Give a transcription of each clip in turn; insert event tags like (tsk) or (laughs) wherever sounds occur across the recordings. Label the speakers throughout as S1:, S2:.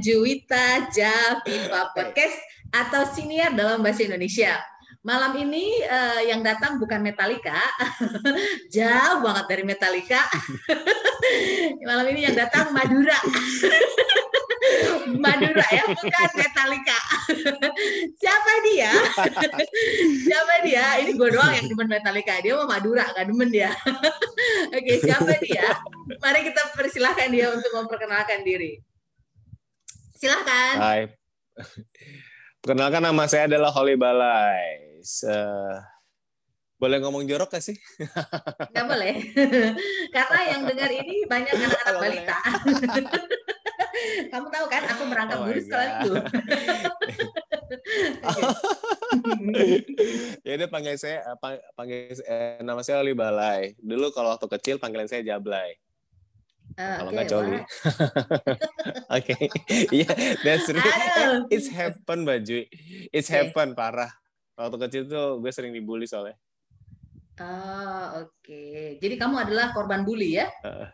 S1: Juwita Javiva Podcast atau Siniar dalam bahasa Indonesia. Malam ini uh, yang datang bukan Metallica, (laughs) jauh banget dari Metallica. (laughs) Malam ini yang datang Madura. (laughs) Madura ya, bukan Metallica. Siapa dia? siapa dia? Ini gue doang yang demen Metallica. Dia mau Madura, gak demen dia. Oke, siapa dia? Mari kita persilahkan dia untuk memperkenalkan diri. Silahkan.
S2: Hai. Perkenalkan nama saya adalah Holly Balai uh, boleh ngomong jorok gak sih? (laughs)
S1: Gak boleh. (laughs) Karena yang dengar ini banyak anak-anak balita. (laughs) Kamu tahu kan, aku merangkap oh guru sekolah itu.
S2: ya udah panggil saya panggil eh, nama saya Oli Balai. Dulu kalau waktu kecil panggilan saya Jablay. Uh, kalau nggak okay, Coli. (laughs) Oke, (laughs) iya, that's real. It's happen, Baju. It's okay. happen parah waktu kecil tuh gue sering dibully soalnya.
S1: Ah, oke. Okay. Jadi kamu adalah korban bully ya? Uh,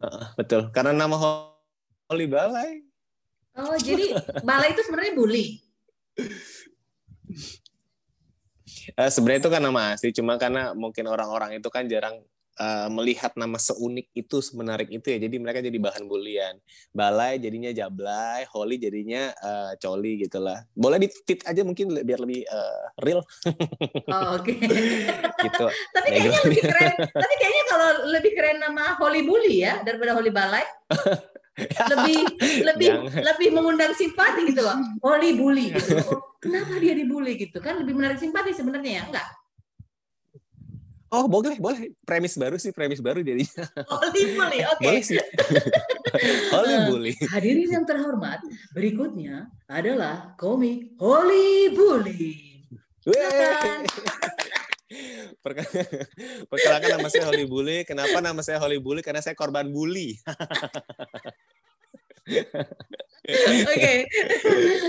S2: uh, betul. Karena nama Holly Balai.
S1: Oh, jadi Balai itu sebenarnya bully?
S2: uh, sebenarnya itu kan nama asli, cuma karena mungkin orang-orang itu kan jarang uh, melihat nama seunik itu semenarik itu ya jadi mereka jadi bahan bulian. Balai jadinya jablay holy jadinya uh, coli gitulah. Boleh ditit aja mungkin biar lebih uh, real.
S1: Oh, oke. Okay. (laughs) gitu. (laughs) Tapi kayaknya lebih keren tapi kayaknya kalau lebih keren nama holy bully ya daripada holy balai. (laughs) Lebih lebih Jangan. lebih mengundang simpati gitu loh. Holy bully gitu. Oh, kenapa dia dibully gitu? Kan lebih menarik simpati sebenarnya ya? Enggak
S2: Oh boleh boleh premis baru sih premis baru jadinya.
S1: Holy bully, (laughs) oke. Okay. Boleh sih. (laughs)
S2: Holy bully.
S1: Hadirin yang terhormat, berikutnya adalah komik Holy Bully. (laughs)
S2: Perkenalkan nama saya Holy Bully. Kenapa nama saya Holy Bully? Karena saya korban bully.
S1: Oke,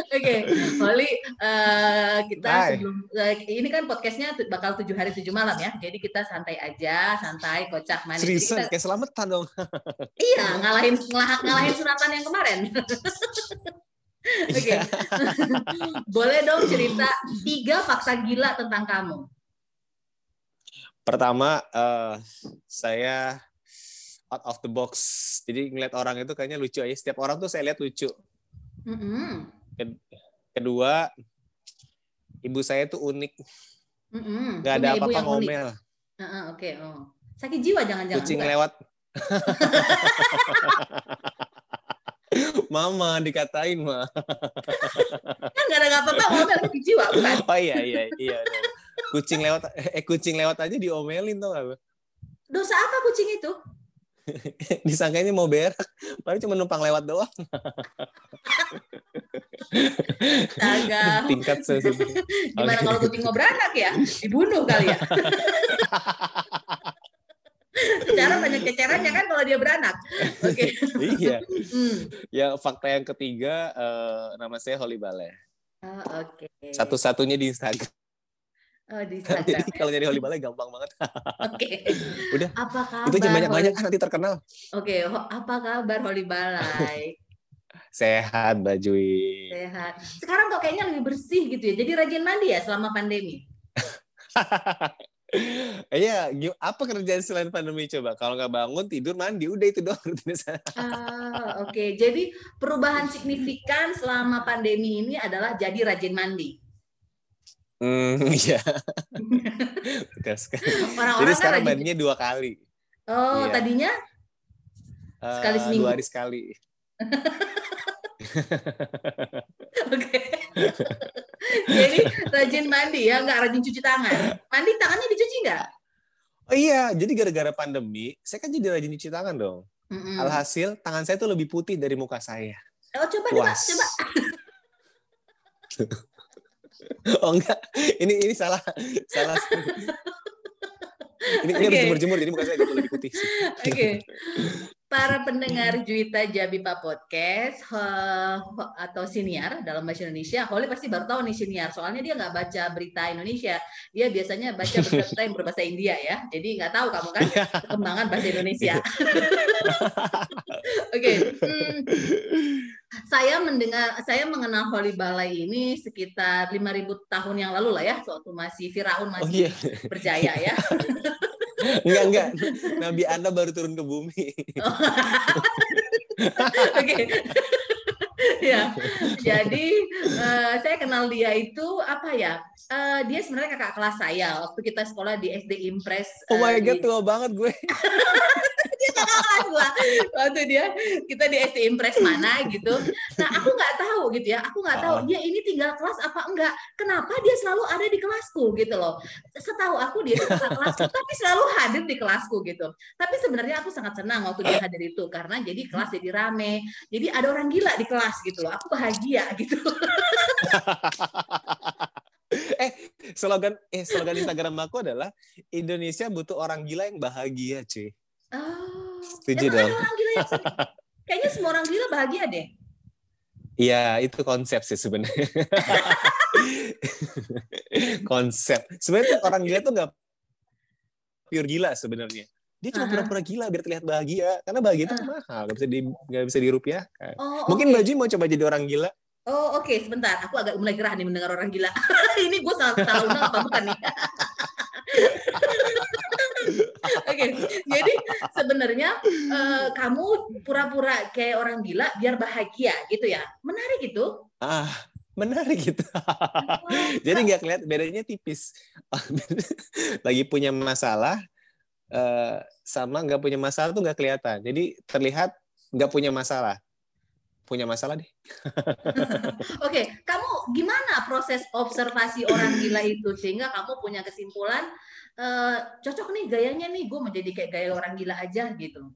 S1: oke, Holly, uh, kita sebelum uh, ini kan podcastnya bakal tujuh hari tujuh malam ya, jadi kita santai aja, santai, kocak manis.
S2: Seriusan, kita... kayak selamatan dong.
S1: iya, ngalahin ngelahak ngalahin sunatan yang kemarin. Oke, okay. boleh dong cerita tiga fakta gila tentang kamu.
S2: Pertama, uh, saya out of the box. Jadi ngeliat orang itu kayaknya lucu aja. Setiap orang tuh saya lihat lucu. Mm-hmm. Kedua, ibu saya tuh unik. Mm-hmm. Gak ada apa-apa ngomel.
S1: Uh-uh, Oke, okay. oh. sakit jiwa jangan-jangan.
S2: Kucing bukan? lewat. (laughs) Mama dikatain mah.
S1: kan gak ada apa-apa ngomel sakit jiwa bukan?
S2: Oh iya iya iya. Kucing lewat eh kucing lewat aja diomelin tuh gak?
S1: Dosa apa kucing itu? (laughs)
S2: disangkanya mau berak padahal cuma numpang lewat doang
S1: Agak. (laughs)
S2: tingkat (laughs)
S1: gimana okay. kalau kucing mau beranak ya dibunuh kali ya Secara banyak cecerannya kan kalau dia beranak. Oke. Okay.
S2: iya. Hmm. Ya fakta yang ketiga uh, nama saya Holly Bale.
S1: Oh, Oke. Okay.
S2: Satu-satunya di Instagram.
S1: Oh, di (laughs) Instagram.
S2: Jadi kalau nyari Holly Balai gampang banget.
S1: Oke. Okay. (laughs)
S2: Udah.
S1: Apa kabar?
S2: Itu banyak-banyak kan nanti terkenal.
S1: Oke, okay. apa kabar Holly Balai? (laughs)
S2: Sehat, Mbak Jui.
S1: Sehat. Sekarang kok kayaknya lebih bersih gitu ya. Jadi rajin mandi ya selama pandemi.
S2: Iya, apa kerjaan selain pandemi coba? Kalau nggak bangun tidur mandi, udah itu doang
S1: Ah, oke. Okay. Jadi perubahan signifikan selama pandemi ini adalah jadi rajin mandi.
S2: Hmm, (laughs) iya. Betul sekali. Orang-orang Jadi kan sekarang mandinya dua kali.
S1: Oh, iya. tadinya?
S2: Uh, sekali seminggu. Dua hari sekali. (laughs)
S1: Oke. Jadi rajin mandi ya, nggak rajin cuci tangan. Mandi tangannya dicuci nggak?
S2: Oh iya, jadi gara-gara pandemi, saya kan jadi rajin cuci tangan dong. Mm -hmm. Alhasil tangan saya tuh lebih putih dari muka saya.
S1: Oh coba, coba, coba. (laughs) (laughs)
S2: oh enggak, ini ini salah salah. ini ini okay. harus jemur-jemur jadi muka saya jadi lebih putih.
S1: Oke. Okay. Para pendengar Juita Jabipa Podcast atau siniar dalam bahasa Indonesia, Holly pasti baru tahu nih siniar. Soalnya dia nggak baca berita Indonesia, dia biasanya baca berita yang berbahasa India ya. Jadi nggak tahu kamu kan perkembangan bahasa Indonesia. (laughs) Oke, okay. hmm, saya mendengar, saya mengenal Holly Balai ini sekitar 5.000 tahun yang lalu lah ya, waktu masih Firaun masih oh, iya. berjaya ya. (laughs)
S2: enggak enggak. Nabi anda baru turun ke bumi. (laughs)
S1: Oke. Ya. Jadi uh, saya kenal dia itu apa ya? Uh, dia sebenarnya kakak kelas saya waktu kita sekolah di SD Impres
S2: uh, oh my god di... tua banget gue (laughs)
S1: dia kakak kelas (laughs) gua waktu dia kita di SD Impres mana gitu. Nah aku nggak tahu gitu ya. Aku nggak tahu dia ini tinggal kelas apa enggak? Kenapa dia selalu ada di kelasku gitu loh. Setahu aku dia kakak kelasku tapi selalu hadir di kelasku gitu. Tapi sebenarnya aku sangat senang waktu dia hadir itu karena jadi kelas jadi rame. Jadi ada orang gila di kelas gitu loh. Aku bahagia gitu. (laughs)
S2: Eh slogan eh slogan Instagram aku adalah Indonesia butuh orang gila yang bahagia cuy
S1: Oh. Setuju dong. Orang gila yang (laughs) Kayaknya semua orang gila bahagia deh.
S2: Iya, itu konsep sih sebenarnya. (laughs) konsep. Sebenarnya orang gila tuh nggak pure gila sebenarnya. Dia cuma pura-pura gila biar terlihat bahagia. Karena bahagia itu uh. mahal, nggak bisa di nggak bisa dirupiahkan. Oh, Mungkin okay. Baju mau coba jadi orang gila.
S1: Oh oke, okay. sebentar. Aku agak mulai gerah nih mendengar orang gila. (laughs) Ini gue salah undang apa bukan nih? Oke, okay. jadi sebenarnya uh, kamu pura-pura kayak orang gila biar bahagia gitu ya? Menarik gitu?
S2: Ah, menarik gitu. (laughs) jadi nggak kelihatan bedanya tipis. (laughs) Lagi punya masalah uh, sama nggak punya masalah tuh nggak kelihatan. Jadi terlihat nggak punya masalah punya masalah deh. (laughs)
S1: Oke, okay. kamu gimana proses observasi orang gila itu sehingga kamu punya kesimpulan uh, cocok nih gayanya nih gue menjadi kayak gaya orang gila aja gitu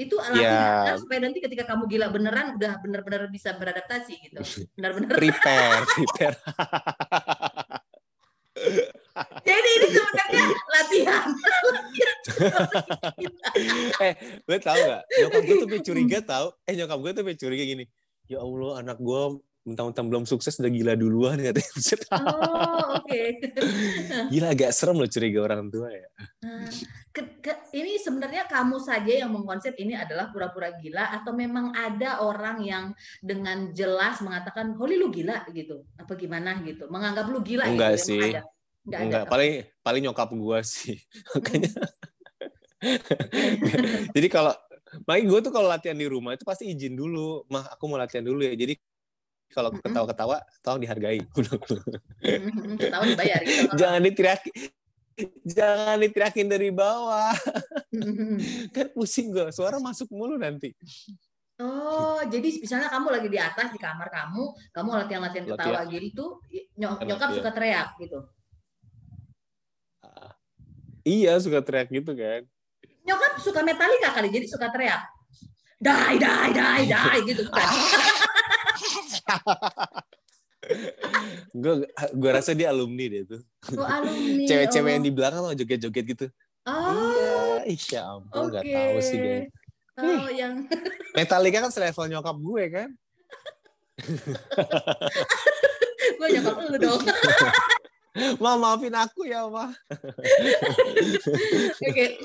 S1: itu alatnya yeah. kan supaya nanti ketika kamu gila beneran udah bener-bener bisa beradaptasi gitu (laughs) benar-benar
S2: prepare prepare (laughs)
S1: jadi ini sebenarnya latihan. (laughs)
S2: eh, gue tau gak? Nyokap gue tuh curiga tau. Eh, nyokap gue tuh curiga gini. Ya Allah, anak gue mentang-mentang belum sukses udah gila duluan katanya. (laughs)
S1: Oh, oke. Okay.
S2: gila agak serem loh curiga orang tua ya.
S1: Nah, ke, ke, ini sebenarnya kamu saja yang mengkonsep ini adalah pura-pura gila atau memang ada orang yang dengan jelas mengatakan Holly lu gila gitu apa gimana gitu menganggap lu gila
S2: enggak gitu, sih ada. Enggak, enggak ada. paling paling nyokap gua sih. (laughs) Makanya (laughs) jadi kalau Makanya gue tuh kalau latihan di rumah itu pasti izin dulu, mah aku mau latihan dulu ya. Jadi kalau ketawa-ketawa tolong dihargai. (laughs)
S1: Ketawa dibayar gitu.
S2: jangan diteriaki jangan diteriakin dari bawah. Kan pusing gue suara masuk mulu nanti.
S1: Oh, jadi misalnya kamu lagi di atas di kamar kamu, kamu latihan-latihan ketawa gitu, nyok nyokap suka teriak gitu.
S2: Iya, suka teriak gitu kan.
S1: Nyokap suka metalika kali, jadi suka teriak. Dai, dai, dai, dai gitu kan.
S2: gue gue rasa dia alumni deh tuh.
S1: Oh, alumni.
S2: Cewek-cewek oh. yang di belakang lo joget-joget gitu.
S1: Oh.
S2: Iya, isya ampun okay. tahu sih deh.
S1: Oh, yang (laughs)
S2: Metallica kan selevel nyokap gue kan. (laughs)
S1: gue nyokap lu dong. (laughs)
S2: Ma maafin aku ya, Ma. (laughs)
S1: Oke. Okay.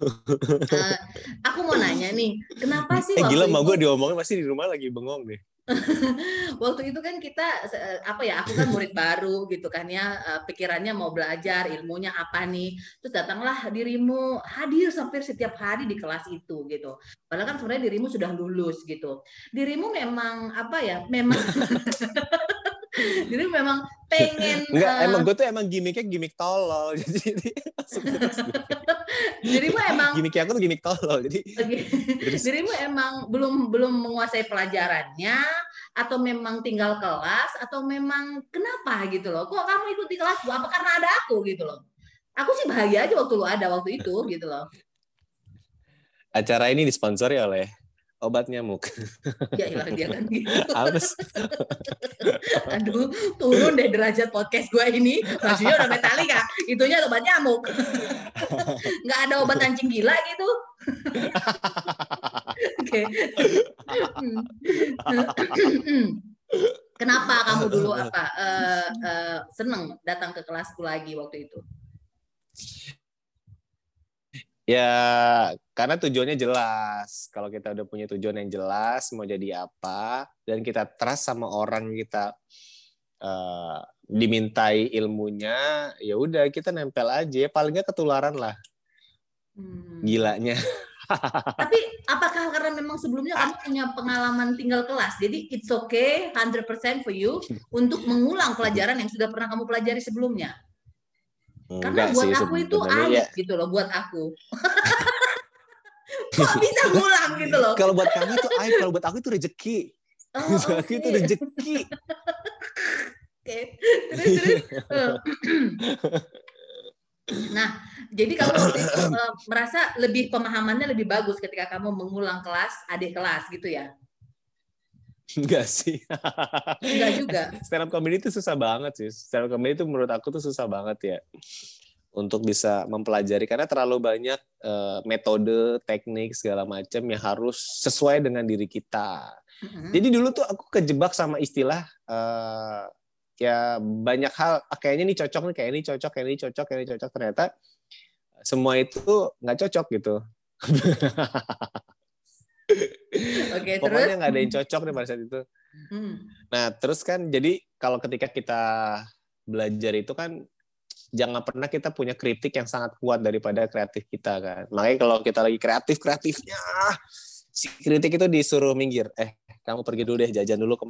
S1: Uh, aku mau nanya nih, kenapa sih
S2: eh, gila, ma gue diomongin pasti di rumah lagi bengong deh. (laughs)
S1: waktu itu kan kita apa ya aku kan murid baru gitu kan ya eh, pikirannya mau belajar ilmunya apa nih terus datanglah dirimu hadir hampir setiap hari di kelas itu gitu padahal kan sebenarnya dirimu sudah lulus gitu dirimu memang apa ya memang (laughs) (laughs) jadi memang pengen
S2: Enggak, uh, emang gue tuh emang gimmicknya gimmick tolol. (laughs) Jadi (laughs)
S1: dirimu emang
S2: gimmicknya aku tuh gimmick tolol jadi
S1: dirimu emang belum belum menguasai pelajarannya atau memang tinggal kelas atau memang kenapa gitu loh? Kok kamu ikut di kelas apa karena ada aku gitu loh? Aku sih bahagia aja waktu lu ada waktu itu gitu loh.
S2: Acara ini disponsori oleh obat nyamuk.
S1: Ya hilang (laughs) dia kan gitu. Harus. (laughs) Aduh, turun deh derajat podcast gue ini. Maksudnya udah metalika, itunya obat nyamuk. (laughs) Nggak ada obat anjing gila gitu. Oke. Kenapa kamu dulu apa uh, uh, seneng datang ke kelasku lagi waktu itu?
S2: Ya, karena tujuannya jelas. Kalau kita udah punya tujuan yang jelas, mau jadi apa, dan kita trust sama orang kita uh, dimintai ilmunya, ya udah kita nempel aja. Palingnya ketularan lah. Hmm. Gilanya. (laughs)
S1: Tapi apakah karena memang sebelumnya kamu punya pengalaman tinggal kelas, jadi it's okay 100% for you (laughs) untuk mengulang pelajaran yang sudah pernah kamu pelajari sebelumnya? Karena buat sih, aku itu aib ya. gitu loh, buat aku. (laughs) Kok bisa ngulang gitu loh?
S2: Kalau buat kamu itu aib, kalau buat aku itu rezeki. Oh, (laughs) buat aku itu rezeki. Oke, terus terus.
S1: nah, jadi kamu waktu itu uh, (laughs) merasa lebih pemahamannya lebih bagus ketika kamu mengulang kelas adik kelas gitu ya?
S2: Enggak sih.
S1: Enggak juga.
S2: Stand up comedy itu susah banget sih. Stand up comedy itu menurut aku tuh susah banget ya untuk bisa mempelajari karena terlalu banyak uh, metode, teknik segala macam yang harus sesuai dengan diri kita. Mm-hmm. Jadi dulu tuh aku kejebak sama istilah uh, ya banyak hal ah, kayaknya ini cocok nih, kayak ini cocok, kayak ini cocok, kayak ini cocok. Ternyata semua itu nggak cocok gitu. (laughs)
S1: Oke,
S2: Pokoknya nggak ada yang cocok nih pada saat itu. Hmm. Nah, terus kan jadi kalau ketika kita belajar itu kan jangan pernah kita punya kritik yang sangat kuat daripada kreatif kita kan. Makanya kalau kita lagi kreatif kreatifnya si kritik itu disuruh minggir. Eh, kamu pergi dulu deh jajan dulu ke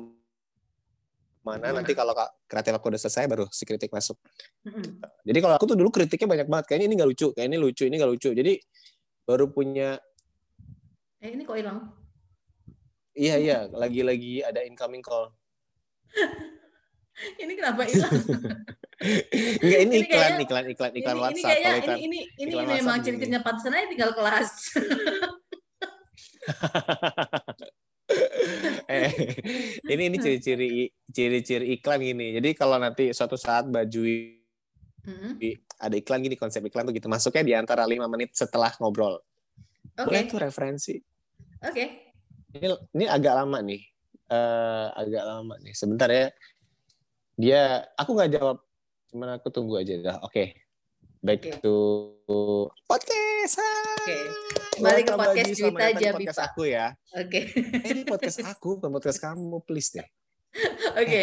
S2: mana nanti kalau kreatif aku udah selesai baru si kritik masuk. Hmm. Jadi kalau aku tuh dulu kritiknya banyak banget. Kayaknya ini nggak lucu, kayak ini lucu, ini nggak lucu. Jadi baru punya
S1: Eh ini kok hilang?
S2: Iya iya, lagi-lagi ada incoming call. (laughs)
S1: ini kenapa hilang? (laughs)
S2: Enggak ini, ini iklan, kayaknya, iklan iklan iklan ini, WhatsApp.
S1: Ini kayaknya iklan, ini ini, ini memang ciri-cirinya pantesan aja tinggal kelas.
S2: eh, (laughs) ini ini ciri-ciri ciri-ciri iklan gini. Jadi kalau nanti suatu saat baju mm-hmm. ada iklan gini konsep iklan tuh gitu masuknya di antara lima menit setelah ngobrol. Oke. Okay. itu referensi.
S1: Oke. Okay.
S2: Ini ini agak lama nih. Uh, agak lama nih. Sebentar ya. Dia aku nggak jawab. Cuman aku tunggu aja dah. Oke. Okay. Back okay. to podcast. Oke. Okay.
S1: Kembali ke podcast cerita aja
S2: podcast aku ya.
S1: Oke.
S2: Okay. Eh, ini podcast aku, bukan podcast kamu, please deh.
S1: Oke.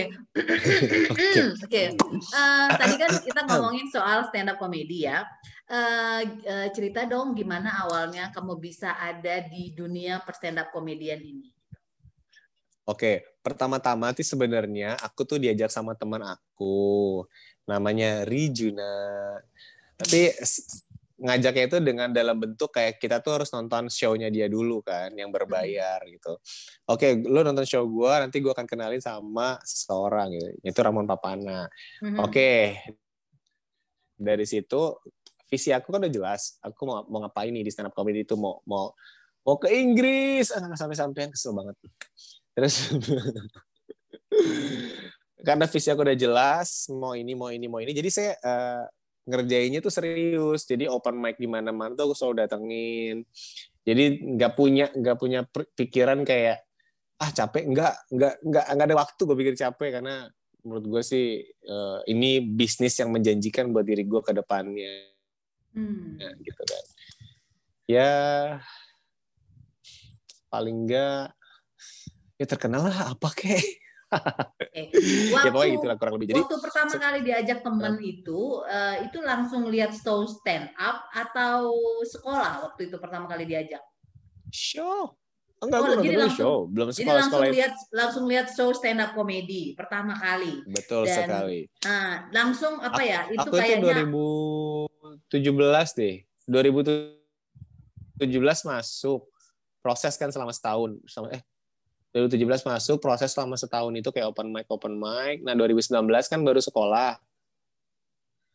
S1: (laughs) Oke. Eh, tadi kan kita (clears throat) ngomongin soal stand up comedy ya. Uh, uh, cerita dong gimana awalnya kamu bisa ada di dunia per stand up komedian ini.
S2: Oke, pertama-tama sih sebenarnya aku tuh diajak sama teman aku namanya Rijuna. Tapi ngajaknya itu dengan dalam bentuk kayak kita tuh harus nonton show-nya dia dulu kan yang berbayar hmm. gitu. Oke, lu nonton show gue, nanti gue akan kenalin sama seseorang gitu. Itu Ramon Papana. Hmm. Oke. Dari situ visi aku kan udah jelas. Aku mau mau ngapain nih di stand up comedy itu mau mau mau ke Inggris. Ah, sampai sampai kesel banget. Terus (laughs) karena visi aku udah jelas, mau ini mau ini mau ini. Jadi saya uh, ngerjainnya tuh serius. Jadi open mic di mana mana tuh aku selalu datengin. Jadi nggak punya nggak punya pikiran kayak ah capek. Nggak nggak nggak nggak ada waktu gue pikir capek. Karena menurut gue sih uh, ini bisnis yang menjanjikan buat diri gue ke depannya. Hmm. ya, gitu kan. Ya paling enggak ya terkenal lah apa kek
S1: Okay. (laughs) Waktu, ya pokoknya gitu lah kurang lebih. Jadi waktu pertama kali diajak temen uh, itu, uh, itu langsung lihat show stand up atau sekolah waktu itu pertama kali diajak?
S2: Show. Enggak, oh, jadi langsung, show. Belum sekolah, jadi
S1: langsung sekolah lihat langsung lihat show stand up komedi pertama kali.
S2: Betul Dan, sekali.
S1: Nah, langsung apa ya? Itu
S2: aku
S1: kayaknya
S2: itu 2017 deh. 2017 masuk. Proses kan selama setahun. Selama, eh 2017 masuk proses selama setahun itu kayak open mic open mic nah 2019 kan baru sekolah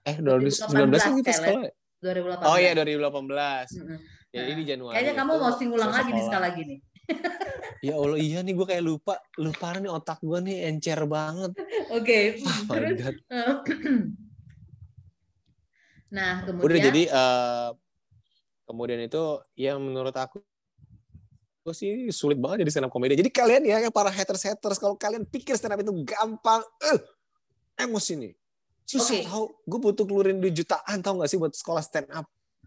S2: eh 2019 kan kita sekolah 2018. oh iya 2018 mm -hmm. Ya ini Januari.
S1: Kayaknya kamu mau singulang lagi di skala gini. (laughs)
S2: ya Allah iya nih gue kayak lupa lupa nih otak gue nih encer banget. (laughs)
S1: Oke. Okay. (laughs) Oh, Terus. (clears throat) nah kemudian.
S2: Udah jadi uh, kemudian itu yang menurut aku sih sulit banget jadi stand up komedi. Jadi kalian ya yang para haters haters kalau kalian pikir stand up itu gampang, eh emosi nih. Susah okay. tahu. Gue butuh keluarin duit jutaan tau gak sih buat sekolah stand up.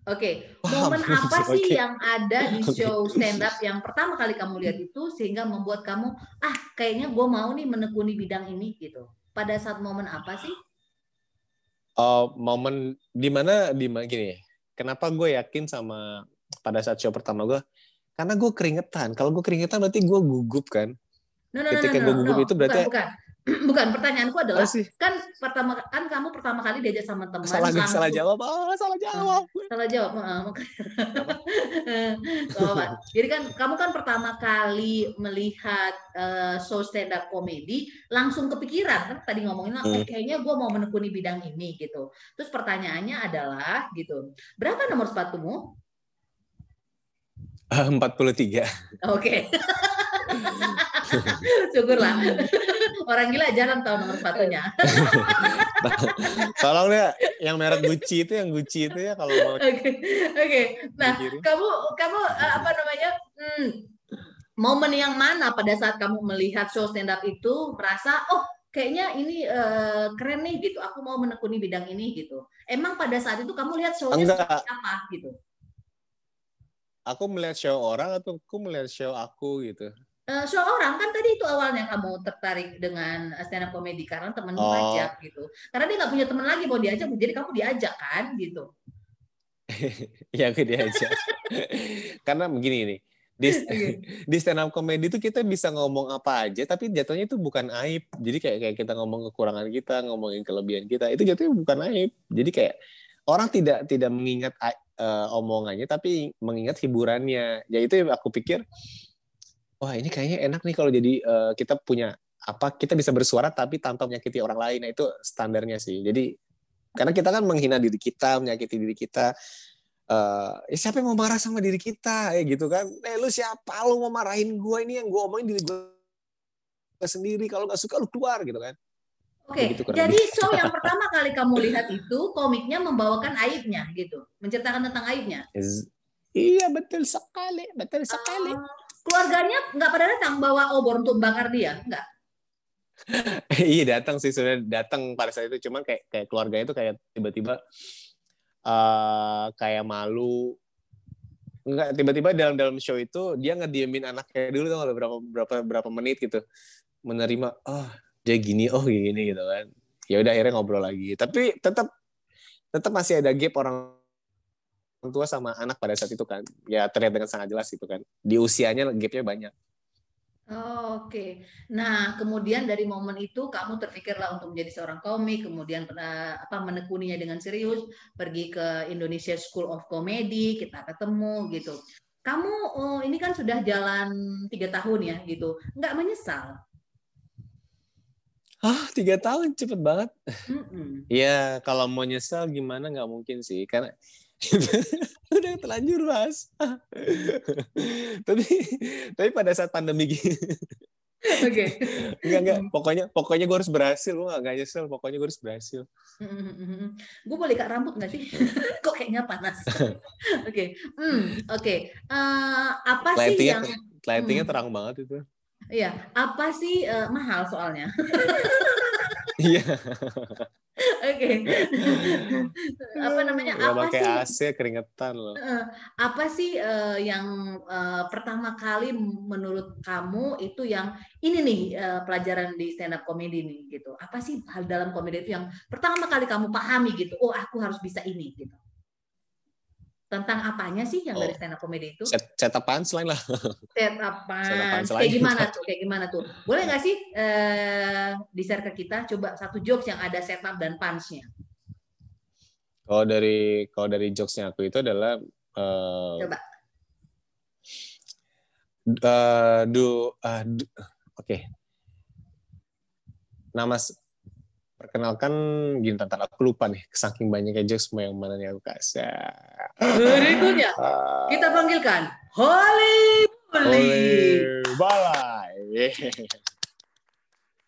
S1: Oke, okay. momen apa sih okay. yang ada di (laughs) show stand up yang pertama kali kamu lihat itu sehingga membuat kamu ah kayaknya gue mau nih menekuni bidang ini gitu. Pada saat momen apa sih?
S2: Uh, momen di mana di mana gini. Kenapa gue yakin sama pada saat show pertama gue? Karena gue keringetan. Kalau gue keringetan berarti gue gugup kan.
S1: No, no, Ketika no, no, gue gugup no. itu berarti bukan, bukan. (clears throat) bukan pertanyaanku adalah oh, kan pertama kan kamu pertama kali diajak sama teman
S2: salah langsung, salah jawab oh, salah jawab
S1: salah jawab (laughs) jadi kan kamu kan pertama kali melihat uh, show stand up komedi langsung kepikiran kan tadi ngomongin lah hmm. kayaknya gue mau menekuni bidang ini gitu terus pertanyaannya adalah gitu berapa nomor sepatumu
S2: empat puluh tiga
S1: oke syukurlah Orang gila jarang tahu nomor sepatunya.
S2: Tolong ya yang merek Gucci itu yang Gucci itu ya kalau mau.
S1: Oke. Okay. Okay. Nah, kamu kamu eh, apa namanya? Hmm, momen yang mana pada saat kamu melihat show stand up itu merasa oh kayaknya ini uh, keren nih gitu. Aku mau menekuni bidang ini gitu. Emang pada saat itu kamu lihat show apa gitu?
S2: Aku melihat show orang atau aku melihat show aku gitu?
S1: uh, show orang kan tadi itu awalnya kamu tertarik dengan stand up comedy karena temen oh. ngajak gitu. Karena dia nggak punya teman lagi mau diajak, jadi kamu diajak kan gitu. (laughs)
S2: ya aku diajak. (laughs) karena begini nih, di, (laughs) di stand up comedy itu kita bisa ngomong apa aja, tapi jatuhnya itu bukan aib. Jadi kayak kayak kita ngomong kekurangan kita, ngomongin kelebihan kita, itu jatuhnya bukan aib. Jadi kayak orang tidak tidak mengingat uh, omongannya, tapi mengingat hiburannya. Ya itu aku pikir wah ini kayaknya enak nih kalau jadi uh, kita punya apa kita bisa bersuara tapi tanpa menyakiti orang lain. Nah itu standarnya sih. Jadi karena kita kan menghina diri kita menyakiti diri kita uh, ya siapa yang mau marah sama diri kita? Ya gitu kan. Eh lu siapa? Lu mau marahin gue ini yang gue omongin diri gue sendiri. Kalau nggak suka lu keluar gitu kan
S1: Oke, okay. jadi show yang (laughs) pertama kali kamu lihat itu komiknya membawakan aibnya gitu, menceritakan tentang aibnya.
S2: Iya betul sekali, betul sekali. Uh,
S1: keluarganya nggak pada datang bawa obor untuk bakar dia nggak (laughs)
S2: iya datang sih sudah datang pada saat itu cuman kayak kayak keluarga itu kayak tiba-tiba uh, kayak malu nggak tiba-tiba dalam dalam show itu dia ngediemin anaknya dulu tuh berapa berapa berapa menit gitu menerima oh dia gini oh gini gitu kan ya udah akhirnya ngobrol lagi tapi tetap tetap masih ada gap orang tua sama anak pada saat itu kan ya terlihat dengan sangat jelas itu kan di usianya gapnya banyak
S1: Oh, Oke, okay. nah kemudian dari momen itu kamu terpikirlah untuk menjadi seorang komik, kemudian uh, apa menekuninya dengan serius, pergi ke Indonesia School of Comedy, kita ketemu gitu. Kamu oh, ini kan sudah jalan tiga tahun ya gitu, nggak menyesal?
S2: Ah, tiga tahun cepet banget. Iya, mm -mm. kalau mau nyesal gimana nggak mungkin sih, karena (laughs) udah terlanjur mas (laughs) tapi tapi pada saat pandemi gini (laughs)
S1: Oke. Okay.
S2: enggak enggak. Pokoknya pokoknya gue harus berhasil. Gue gak, nyesel. Pokoknya gue harus berhasil.
S1: gue boleh kak rambut nggak sih? Kok kayaknya panas. Oke. okay. Hmm, Oke. Okay. Uh, eh, apa sih yang?
S2: Lightingnya hmm. terang banget itu.
S1: Iya. Apa sih uh, mahal soalnya? (laughs)
S2: Iya.
S1: Oke. apa namanya?
S2: Gak apa pakai sih? AC keringetan loh.
S1: Apa sih uh, yang uh, pertama kali menurut kamu itu yang ini nih uh, pelajaran di stand up comedy nih gitu. Apa sih hal dalam komedi itu yang pertama kali kamu pahami gitu? Oh, aku harus bisa ini gitu tentang apanya sih yang oh. dari stand up comedy itu?
S2: Set, setup punchline lah. (laughs)
S1: Setup punchline. Kayak gimana tuh? (laughs) Kayak gimana tuh? Boleh nggak sih uh, di-share ke kita coba satu jokes yang ada setup dan punch-nya?
S2: Kalau dari kalau dari jokesnya aku itu adalah uh, coba. Uh, do, uh, do oke. Okay. Nama perkenalkan gini tentang aku lupa nih saking banyaknya jokes semua yang mana yang aku kasih.
S1: Berikutnya uh, kita panggilkan Holly Bully
S2: Balai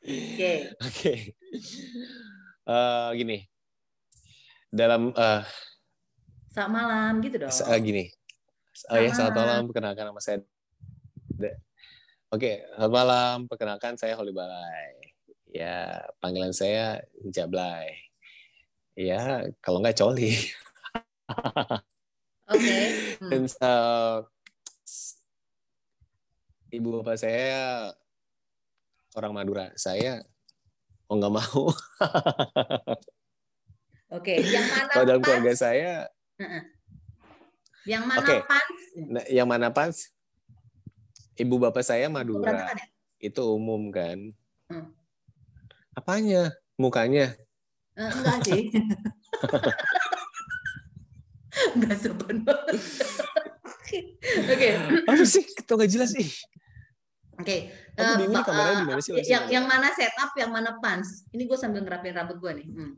S1: oke.
S2: Oke. Eh, gini. Dalam uh,
S1: saat malam gitu dong.
S2: Uh, gini. Oh ya selamat malam. perkenalkan nama saya Oke, selamat malam. Perkenalkan saya Holly Balai. Ya, panggilan saya Jablay. Ya, kalau nggak Coli.
S1: Oke. (laughs) Okay.
S2: Hmm. Dan uh, ibu bapak saya orang Madura. Saya oh nggak mau. (laughs)
S1: Oke, okay. yang mana?
S2: Kalau dalam keluarga saya.
S1: Yang mana okay. pans?
S2: Nah, yang mana pans? Ibu bapak saya Madura. Itu umum kan. Hmm. Apanya? Mukanya?
S1: Uh, enggak sih. (laughs) enggak sopan banget. Oke.
S2: Apa sih? Kita nggak jelas sih.
S1: Oke. Okay. Uh, bingung uh, kameranya di mana sih? Yang, yang mana setup, yang mana pants? Ini gue sambil ngerapin rambut gue nih. Hmm.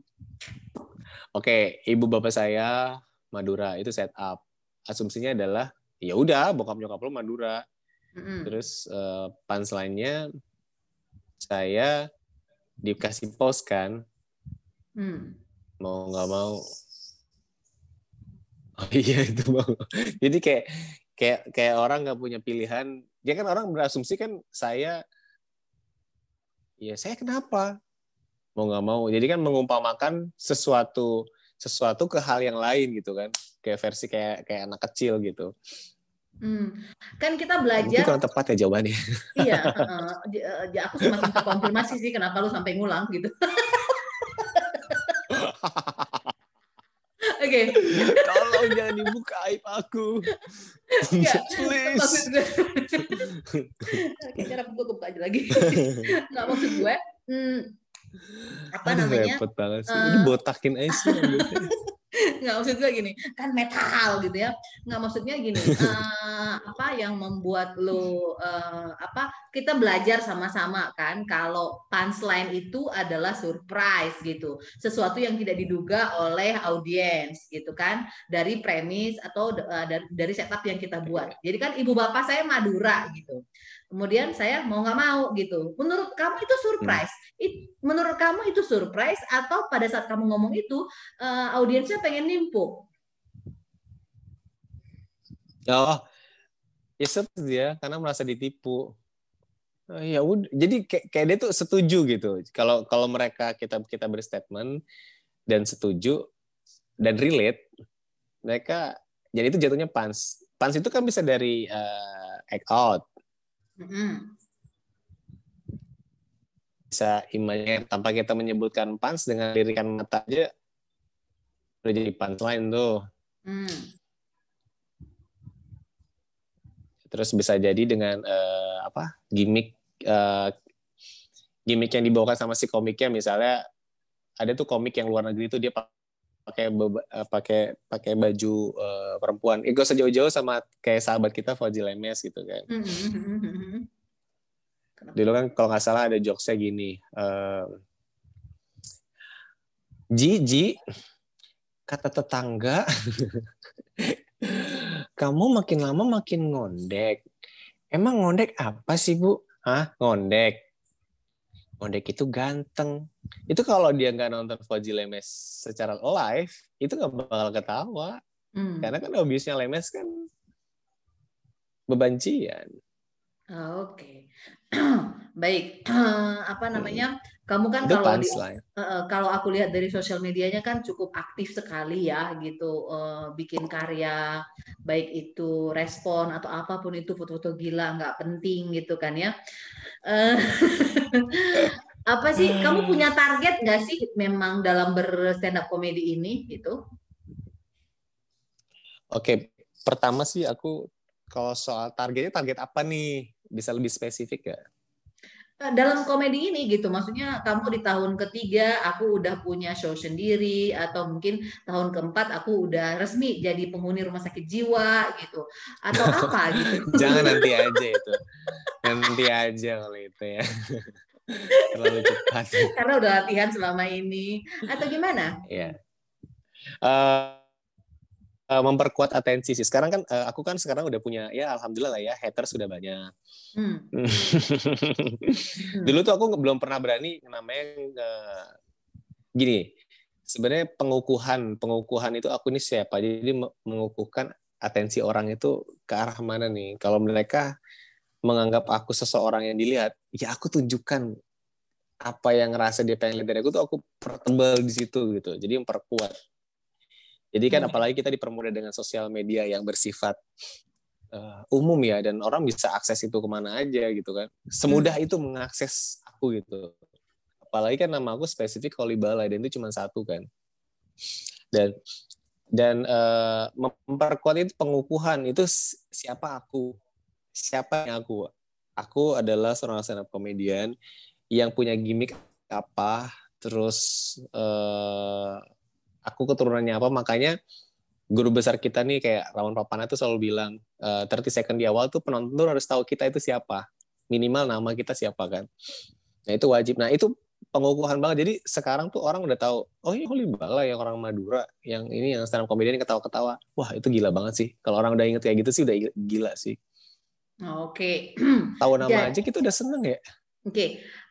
S2: Oke, okay. ibu bapak saya Madura itu setup. Asumsinya adalah ya udah bokap nyokap lo Madura. Mm -hmm. Terus uh, pants lainnya saya dikasih pos kan? Hmm. mau nggak mau. Oh iya (laughs) itu mau. Jadi kayak kayak kayak orang nggak punya pilihan. Dia kan orang berasumsi kan saya ya saya kenapa? Mau nggak mau. Jadi kan mengumpamakan sesuatu sesuatu ke hal yang lain gitu kan. Kayak versi kayak kayak anak kecil gitu
S1: Hmm. Kan kita belajar. Mungkin
S2: kurang tepat ya jawabannya. (laughs)
S1: Iya, uh, uh, aku semakin terkonfirmasi sih kenapa lu sampai ngulang gitu. (laughs) Oke. Okay.
S2: Tolong jangan dibuka aib aku. Enggak, Please. Maksud gue.
S1: Oke, cara gue buka aja lagi. (laughs) Enggak maksud gue. Hmm, apa Aduh, namanya?
S2: Repot banget sih. Uh, Ini botakin aja sih (laughs)
S1: nggak maksud gue gini kan metal gitu ya. Nggak maksudnya gini uh, (laughs) apa yang membuat lo uh, apa kita belajar sama-sama kan kalau punchline itu adalah surprise gitu. Sesuatu yang tidak diduga oleh audiens gitu kan dari premis atau uh, dari, dari setup yang kita buat. Jadi kan ibu bapak saya Madura gitu kemudian saya mau nggak mau gitu. Menurut kamu itu surprise? Menurut kamu itu surprise atau pada saat kamu ngomong itu uh, audiensnya pengen nimpuk?
S2: Oh, ya seperti ya, karena merasa ditipu. Uh, ya udah, jadi kayak, kayak dia tuh setuju gitu. Kalau kalau mereka kita kita berstatement dan setuju dan relate, mereka jadi itu jatuhnya pans. Pans itu kan bisa dari uh, act out, bisa imajiner tanpa kita menyebutkan pans dengan lirikan mata aja udah jadi punchline tuh. Mm. Terus bisa jadi dengan uh, apa gimmick uh, gimmick yang dibawakan sama si komiknya misalnya ada tuh komik yang luar negeri tuh dia pakai eh, pakai pakai baju uh, perempuan. Ego sejauh-jauh sama kayak sahabat kita Fauzi Lemes gitu kan. Mm-hmm. Dulu kan kalau nggak salah ada jokesnya gini. Uh, Ji, kata tetangga, (laughs) kamu makin lama makin ngondek. Emang ngondek apa sih, Bu? Hah? Ngondek. Ngondek itu ganteng itu kalau dia nggak nonton Fauzi Lemes secara live itu nggak bakal ketawa hmm. karena kan obviously Lemes kan bebancian
S1: oh, oke okay. (clears throat) baik (clears throat) apa namanya kamu kan kalau di, uh, kalau aku lihat dari sosial medianya kan cukup aktif sekali ya gitu uh, bikin karya baik itu respon atau apa pun itu foto-foto gila nggak penting gitu kan ya. Uh, (laughs) apa sih hmm. kamu punya target nggak sih memang dalam berstand up komedi ini gitu?
S2: Oke pertama sih aku kalau soal targetnya target apa nih? Bisa lebih spesifik ya
S1: dalam komedi ini gitu maksudnya kamu di tahun ketiga aku udah punya show sendiri atau mungkin tahun keempat aku udah resmi jadi penghuni rumah sakit jiwa gitu atau (laughs) apa gitu
S2: jangan nanti aja itu nanti aja kalau itu ya (laughs) terlalu cepat.
S1: Karena udah latihan selama ini atau gimana?
S2: Iya. Uh, uh, memperkuat atensi sih. Sekarang kan uh, aku kan sekarang udah punya ya alhamdulillah lah ya haters sudah banyak. Hmm. (laughs) Dulu tuh aku belum pernah berani namanya uh, gini. Sebenarnya pengukuhan pengukuhan itu aku ini siapa. Jadi mengukuhkan atensi orang itu ke arah mana nih. Kalau mereka menganggap aku seseorang yang dilihat, ya aku tunjukkan apa yang ngerasa dia pengen lihat dari aku tuh aku pertebal di situ gitu. Jadi memperkuat jadi kan hmm. apalagi kita dipermudah dengan sosial media yang bersifat uh, umum ya dan orang bisa akses itu ke mana aja gitu kan. Semudah hmm. itu mengakses aku gitu. Apalagi kan nama aku spesifik Holy Balai dan itu cuma satu kan. Dan dan uh, memperkuat itu pengukuhan itu siapa aku siapa yang aku aku adalah seorang stand up comedian yang punya gimmick apa terus uh, aku keturunannya apa makanya guru besar kita nih kayak Rawan Papana tuh selalu bilang uh, eh, 30 second di awal tuh penonton tuh harus tahu kita itu siapa. Minimal nama kita siapa kan. Nah itu wajib. Nah itu pengukuhan banget. Jadi sekarang tuh orang udah tahu oh ini Holy Bala yang orang Madura yang ini yang stand up comedian ketawa-ketawa. Wah itu gila banget sih. Kalau orang udah inget kayak gitu sih udah gila sih.
S1: Oke. Okay.
S2: tahu nama ya. aja kita udah seneng ya
S1: oke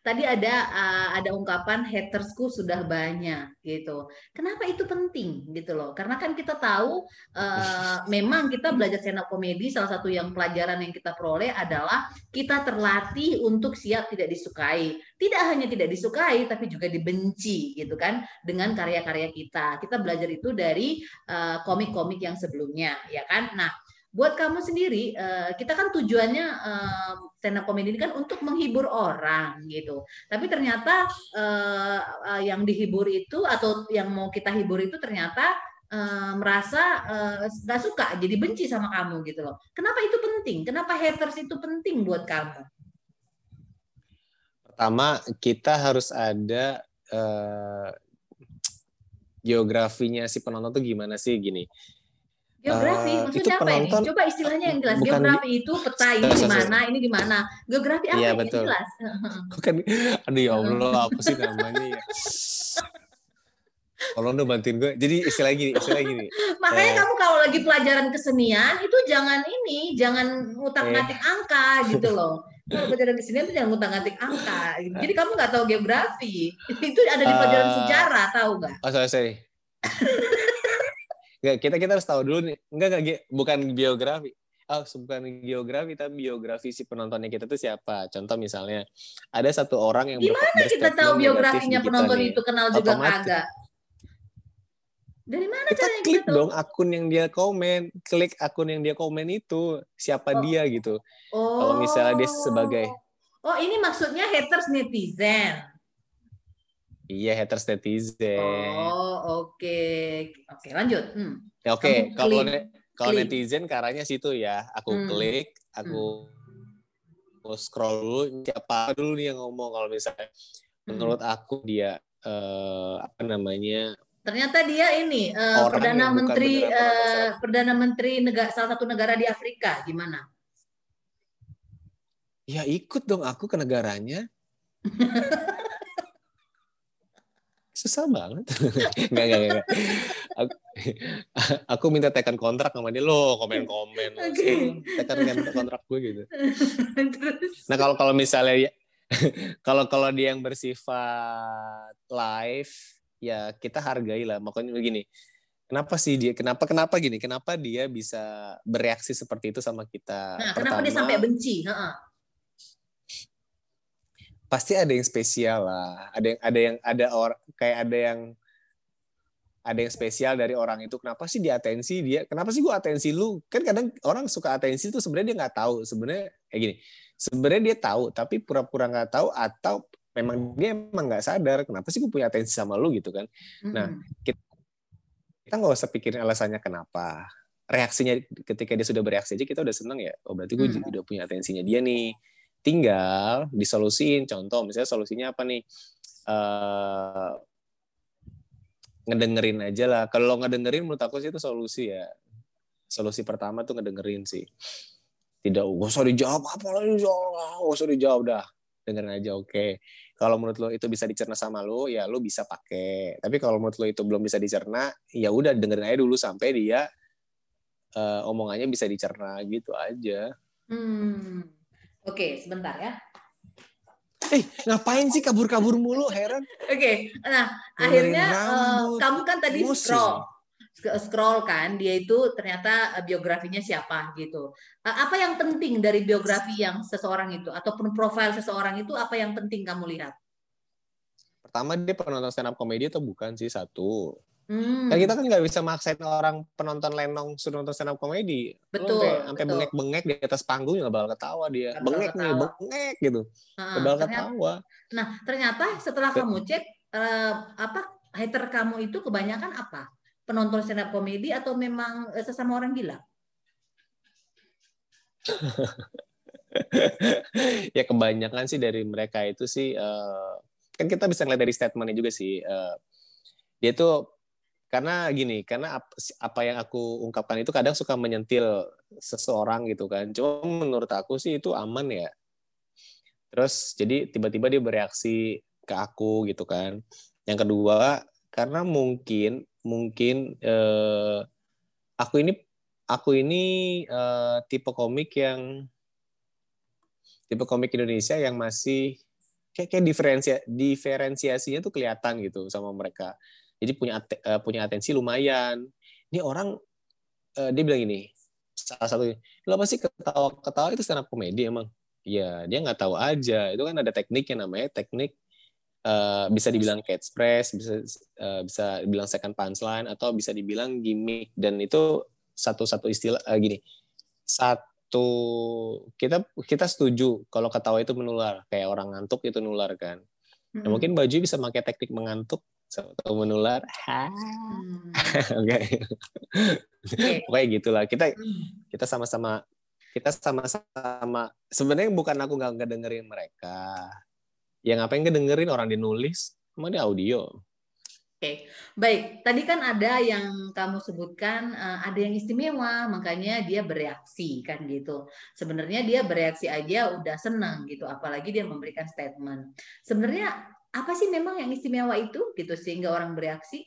S1: tadi ada uh, ada ungkapan hatersku sudah banyak gitu. Kenapa itu penting gitu loh? Karena kan kita tahu uh, memang kita belajar stand up comedy salah satu yang pelajaran yang kita peroleh adalah kita terlatih untuk siap tidak disukai. Tidak hanya tidak disukai tapi juga dibenci gitu kan dengan karya-karya kita. Kita belajar itu dari eh, komik-komik uh, yang sebelumnya ya kan. Nah, buat kamu sendiri uh, kita kan tujuannya uh, stand up comedy ini kan untuk menghibur orang gitu. Tapi ternyata uh, yang dihibur itu atau yang mau kita hibur itu ternyata merasa nggak suka jadi benci sama kamu gitu loh. Kenapa itu penting? Kenapa haters itu penting buat kamu?
S2: Pertama kita harus ada uh, (tsk) geografinya si penonton tuh gimana sih? Gini
S1: Geografi uh, maksudnya apa penonton, ini? Coba istilahnya yang jelas. Geografi itu peta ini gimana, ini gimana. Geografi apa
S2: ya,
S1: yang
S2: betul. jelas? (laughs) Bukan, aduh ya Allah, apa sih namanya ya? Tolong dong bantuin gue. Jadi istilah gini, istilah gini. (laughs)
S1: Makanya eh. kamu kalau lagi pelajaran kesenian itu jangan ini, jangan ngutak-ngatik eh. angka gitu loh. Kalau pelajaran kesenian itu jangan ngutak-ngatik angka. Jadi kamu nggak tahu geografi. (laughs) Itu ada di pelajaran uh, sejarah, tahu nggak?
S2: Oh sorry, sorry. Nggak, kita kita harus tahu dulu nih. Enggak enggak bukan biografi. Oh, bukan geografi tapi biografi si penontonnya kita tuh siapa. Contoh misalnya ada satu orang yang
S1: Gimana kita tahu biografinya penonton nih. itu kenal juga kagak? Dari mana
S2: kita caranya klik kita dong akun yang dia komen, klik akun yang dia komen itu siapa oh. dia gitu. Oh. Kalau misalnya dia sebagai
S1: Oh, ini maksudnya haters netizen.
S2: Iya haters netizen.
S1: Oh oke okay. oke okay, lanjut. Hmm.
S2: Ya, oke okay. kalau ne kalau netizen caranya situ ya aku hmm. klik aku hmm. scroll dulu siapa dulu nih yang ngomong kalau misalnya hmm. menurut aku dia uh, apa namanya
S1: ternyata dia ini uh, perdana menteri uh, perdana menteri negara salah satu negara di Afrika gimana?
S2: Ya ikut dong aku ke negaranya. (laughs) susah banget. (laughs) Nggak nggak nggak aku, (laughs) aku minta tekan kontrak sama dia. Lo komen komen (laughs) okay. tekan kontrak gue gitu. Nah kalau kalau misalnya kalau kalau dia yang bersifat live ya kita hargai lah. Makanya begini kenapa sih dia kenapa kenapa gini? Kenapa dia bisa bereaksi seperti itu sama kita
S1: nah, Pertama, kenapa dia sampai benci? Ha -ha
S2: pasti ada yang spesial lah. Ada yang ada yang ada orang kayak ada yang ada yang spesial dari orang itu. Kenapa sih dia atensi dia? Kenapa sih gua atensi lu? Kan kadang orang suka atensi tuh sebenarnya dia nggak tahu. Sebenarnya kayak gini. Sebenarnya dia tahu tapi pura-pura nggak tahu atau memang dia emang nggak sadar kenapa sih gue punya atensi sama lu gitu kan? Nah kita kita nggak usah pikirin alasannya kenapa. Reaksinya ketika dia sudah bereaksi aja kita udah seneng ya. Oh berarti gue mm. udah punya atensinya dia nih tinggal disolusin. Contoh misalnya solusinya apa nih? Uh, ngedengerin aja lah. Kalau ngedengerin menurut aku sih itu solusi ya. Solusi pertama tuh ngedengerin sih. Tidak gak usah dijawab apa lagi gak usah dijawab dah. Dengerin aja oke. Okay. kalau menurut lo itu bisa dicerna sama lo ya lo bisa pakai tapi kalau menurut lo itu belum bisa dicerna ya udah dengerin aja dulu sampai dia uh, omongannya bisa dicerna gitu aja.
S1: Hmm. Oke okay, sebentar ya
S2: Eh, ngapain sih kabur-kabur mulu? Heran.
S1: Oke, okay. nah akhirnya uh, kamu kan tadi Musim. scroll scroll kan dia itu ternyata eh, biografinya siapa gitu. Eh, apa yang penting dari biografi yang seseorang itu ataupun profil seseorang itu apa yang penting kamu lihat?
S2: Pertama dia penonton stand up komedi atau bukan sih satu. Hmm. Kan kita kan nggak bisa maksain orang penonton lenong suruh nonton stand up komedi.
S1: Betul.
S2: Sampai, bengek-bengek di atas panggung nggak bakal ketawa dia. Gak bengek ketawa. nih, bengek gitu. Nah, bakal ketawa.
S1: Nah ternyata setelah kamu cek uh, apa hater kamu itu kebanyakan apa? penonton stand up komedi atau memang eh, sesama orang gila? (laughs)
S2: ya kebanyakan sih dari mereka itu sih uh, kan kita bisa ngeliat dari statementnya juga sih uh, dia tuh karena gini karena apa yang aku ungkapkan itu kadang suka menyentil seseorang gitu kan. Cuma menurut aku sih itu aman ya. Terus jadi tiba-tiba dia bereaksi ke aku gitu kan. Yang kedua karena mungkin mungkin uh, aku ini aku ini uh, tipe komik yang tipe komik Indonesia yang masih kayak kayak diferensia diferensiasinya tuh kelihatan gitu sama mereka. Jadi punya uh, punya atensi lumayan. Ini orang uh, dia bilang ini salah satu lo apa sih ketawa ketawa itu stand up komedi emang? Ya dia nggak tahu aja. Itu kan ada teknik yang namanya teknik uh, bisa dibilang catchphrase, bisa uh, bisa dibilang second punchline atau bisa dibilang gimmick dan itu satu-satu istilah uh, gini. Satu kita kita setuju kalau ketawa itu menular, kayak orang ngantuk itu nular kan. Nah, mungkin baju bisa pakai teknik mengantuk atau menular. Hmm. (laughs) Oke. Okay. Pokoknya gitulah. Kita mm. kita sama-sama kita sama-sama sebenarnya bukan aku nggak dengerin mereka ya ngapain dengerin orang dinulis emang dia audio
S1: Oke, baik. Tadi kan ada yang kamu sebutkan uh, ada yang istimewa, makanya dia bereaksi kan gitu. Sebenarnya dia bereaksi aja udah senang gitu, apalagi dia memberikan statement. Sebenarnya apa sih memang yang istimewa itu gitu sehingga orang bereaksi?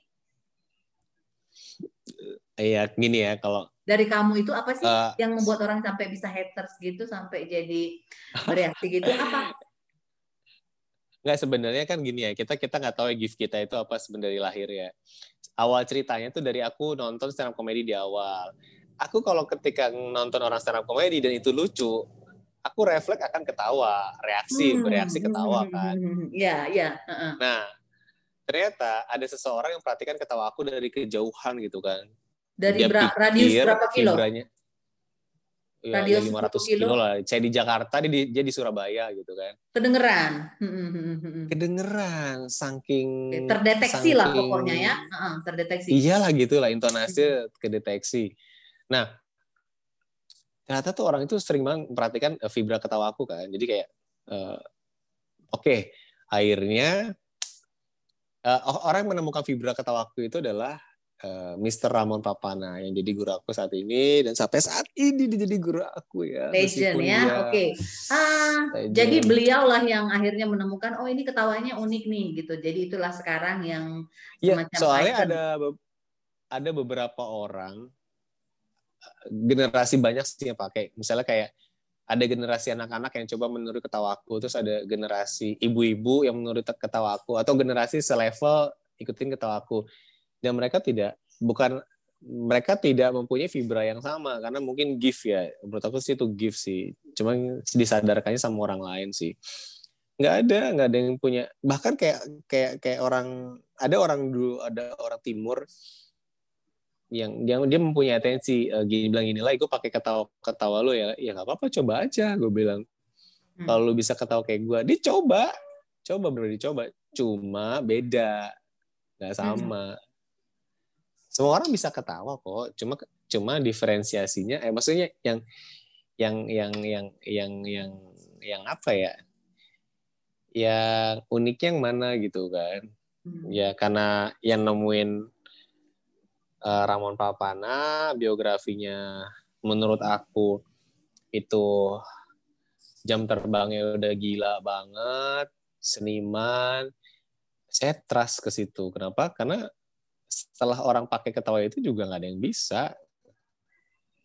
S2: Iya, gini ya kalau
S1: dari kamu itu apa sih uh, yang membuat orang sampai bisa haters gitu sampai jadi (laughs) bereaksi gitu apa?
S2: Nggak sebenarnya kan gini ya, kita kita nggak tahu ya gift kita itu apa sebenarnya lahir ya. Awal ceritanya tuh dari aku nonton stand up comedy di awal. Aku kalau ketika nonton orang stand up comedy dan itu lucu, aku refleks akan ketawa, reaksi, hmm. bereaksi ketawa kan.
S1: Iya, iya.
S2: Nah, ternyata ada seseorang yang perhatikan ketawa aku dari kejauhan gitu kan.
S1: Dari Dia radius berapa kilo? Fibranya,
S2: ya, radius ya 500 kilo. kilo lah. Saya di Jakarta, dia di, dia di Surabaya gitu kan.
S1: Kedengeran.
S2: Kedengeran, saking
S1: terdeteksi saking, lah pokoknya ya, uh, terdeteksi.
S2: Iyalah gitu lah intonasi hmm. kedeteksi. Nah, ternyata tuh orang itu sering banget memperhatikan uh, vibra ketawa aku kan. Jadi kayak, uh, oke, okay, akhirnya uh, orang yang menemukan vibra ketawa aku itu adalah uh, eh, Mr. Ramon Papana yang jadi guru aku saat ini dan sampai saat ini dia jadi guru aku ya.
S1: Legend ya, oke. Okay. Ah, jadi beliau lah yang akhirnya menemukan oh ini ketawanya unik nih gitu. Jadi itulah sekarang yang
S2: ya, soalnya icon. ada ada beberapa orang generasi banyak sih yang pakai. Misalnya kayak ada generasi anak-anak yang coba meniru ketawa aku, terus ada generasi ibu-ibu yang meniru ketawa aku, atau generasi selevel ikutin ketawa aku. Dan mereka tidak bukan mereka tidak mempunyai fibra yang sama karena mungkin gift ya. Menurut aku sih itu gift sih. Cuma disadarkannya sama orang lain sih. Nggak ada nggak ada yang punya. Bahkan kayak kayak kayak orang ada orang dulu ada orang timur yang dia dia mempunyai atensi uh, gini bilang gini lah gue pakai ketawa ketawa lo ya ya nggak apa-apa coba aja gue bilang hmm. kalau lu bisa ketawa kayak gue dicoba coba bro dicoba cuma beda nggak hmm. sama hmm semua orang bisa ketawa kok cuma cuma diferensiasinya eh maksudnya yang yang yang yang yang yang yang apa ya yang uniknya yang mana gitu kan hmm. ya karena yang nemuin uh, Ramon Papana biografinya menurut aku itu jam terbangnya udah gila banget, seniman. Saya trust ke situ. Kenapa? Karena setelah orang pakai ketawa itu juga nggak ada yang bisa.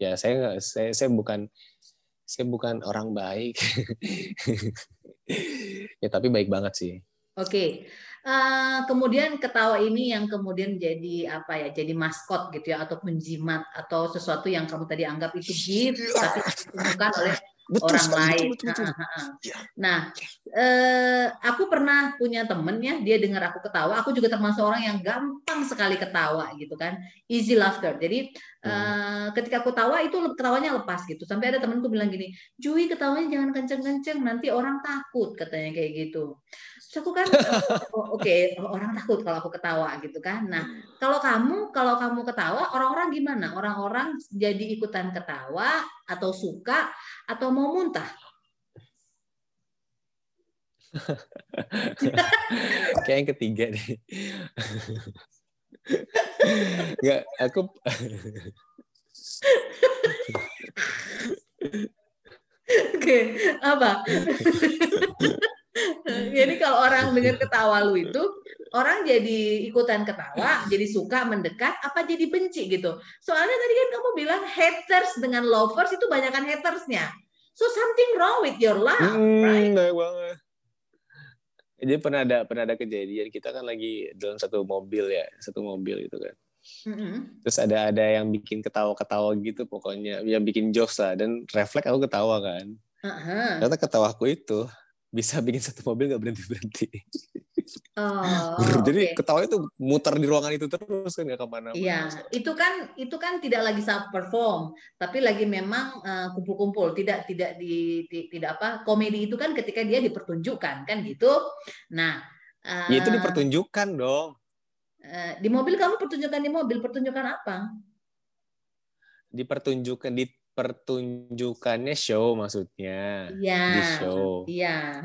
S2: Ya saya saya saya bukan saya bukan orang baik. (laughs) ya tapi baik banget sih.
S1: Oke. Okay. Uh, eh, kemudian ketawa ini yang kemudian jadi apa ya? Jadi maskot gitu ya atau penjimat atau sesuatu yang kamu tadi anggap itu gift tapi ditemukan oleh betul, orang lain. Betul, betul, betul. Ya. Nah, eh, aku pernah punya temen ya, dia dengar aku ketawa. Aku juga termasuk orang yang gampang sekali ketawa gitu kan, easy laughter. Jadi hmm. eh, ketika aku tawa itu ketawanya lepas gitu. Sampai ada temenku bilang gini, Jui ketawanya jangan kenceng-kenceng, nanti orang takut katanya kayak gitu. Terus aku kan, oh, oke okay, orang takut kalau aku ketawa gitu kan. Nah, kalau kamu kalau kamu ketawa, orang-orang gimana? Orang-orang jadi ikutan ketawa atau suka atau mau muntah? (laughs)
S2: Kayak yang ketiga deh. Enggak, aku
S1: Oke, apa? (laughs) (laughs) jadi kalau orang dengar ketawa lu itu, orang jadi ikutan ketawa, jadi suka mendekat, apa jadi benci gitu. Soalnya tadi kan kamu bilang haters dengan lovers itu banyakkan hatersnya. So something wrong with your love, hmm, right? banget.
S2: Jadi pernah ada pernah ada kejadian kita kan lagi dalam satu mobil ya, satu mobil itu kan. Mm-hmm. Terus ada ada yang bikin ketawa-ketawa gitu pokoknya, yang bikin jokes lah dan refleks aku ketawa kan. Uh-huh. Ternyata ketawaku itu bisa bikin satu mobil nggak berhenti berhenti. Oh, Jadi okay. ketawa itu muter di ruangan itu terus kan nggak ke mana.
S1: Iya, itu kan itu kan tidak lagi self perform, tapi lagi memang uh, kumpul-kumpul, tidak tidak di, di tidak apa komedi itu kan ketika dia dipertunjukkan kan gitu. Nah,
S2: uh, ya itu dipertunjukkan dong.
S1: Uh, di mobil kamu pertunjukan di mobil pertunjukan apa?
S2: Dipertunjukkan di pertunjukannya show maksudnya
S1: ya,
S2: di
S1: show. iya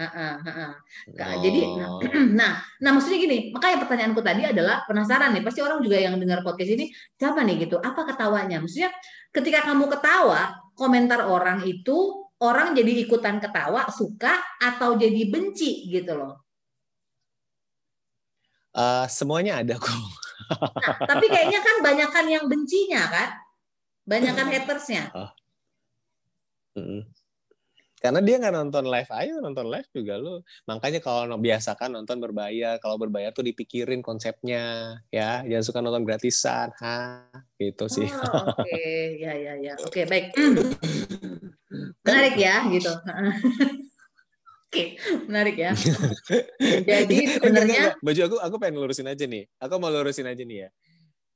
S1: oh. jadi nah, (clears throat) nah nah maksudnya gini makanya pertanyaanku tadi adalah penasaran nih pasti orang juga yang dengar podcast ini siapa nih gitu? Apa ketawanya? Maksudnya ketika kamu ketawa komentar orang itu orang jadi ikutan ketawa suka atau jadi benci gitu loh?
S2: Uh, semuanya ada kok.
S1: Nah, tapi kayaknya kan banyakan yang bencinya kan? Banyakan (laughs) hatersnya. Oh.
S2: Karena dia nggak nonton live, ayo nonton live juga lo. Makanya kalau biasakan nonton berbayar, kalau berbayar tuh dipikirin konsepnya, ya. Jangan suka nonton gratisan, ha, gitu sih.
S1: Oh, Oke, okay. (laughs) ya ya ya. Oke, okay, baik. (clears throat) Menarik ya, gitu. (laughs) Oke, menarik ya. Jadi (laughs) sebenarnya
S2: baju aku aku pengen lurusin aja nih. Aku mau lurusin aja nih ya.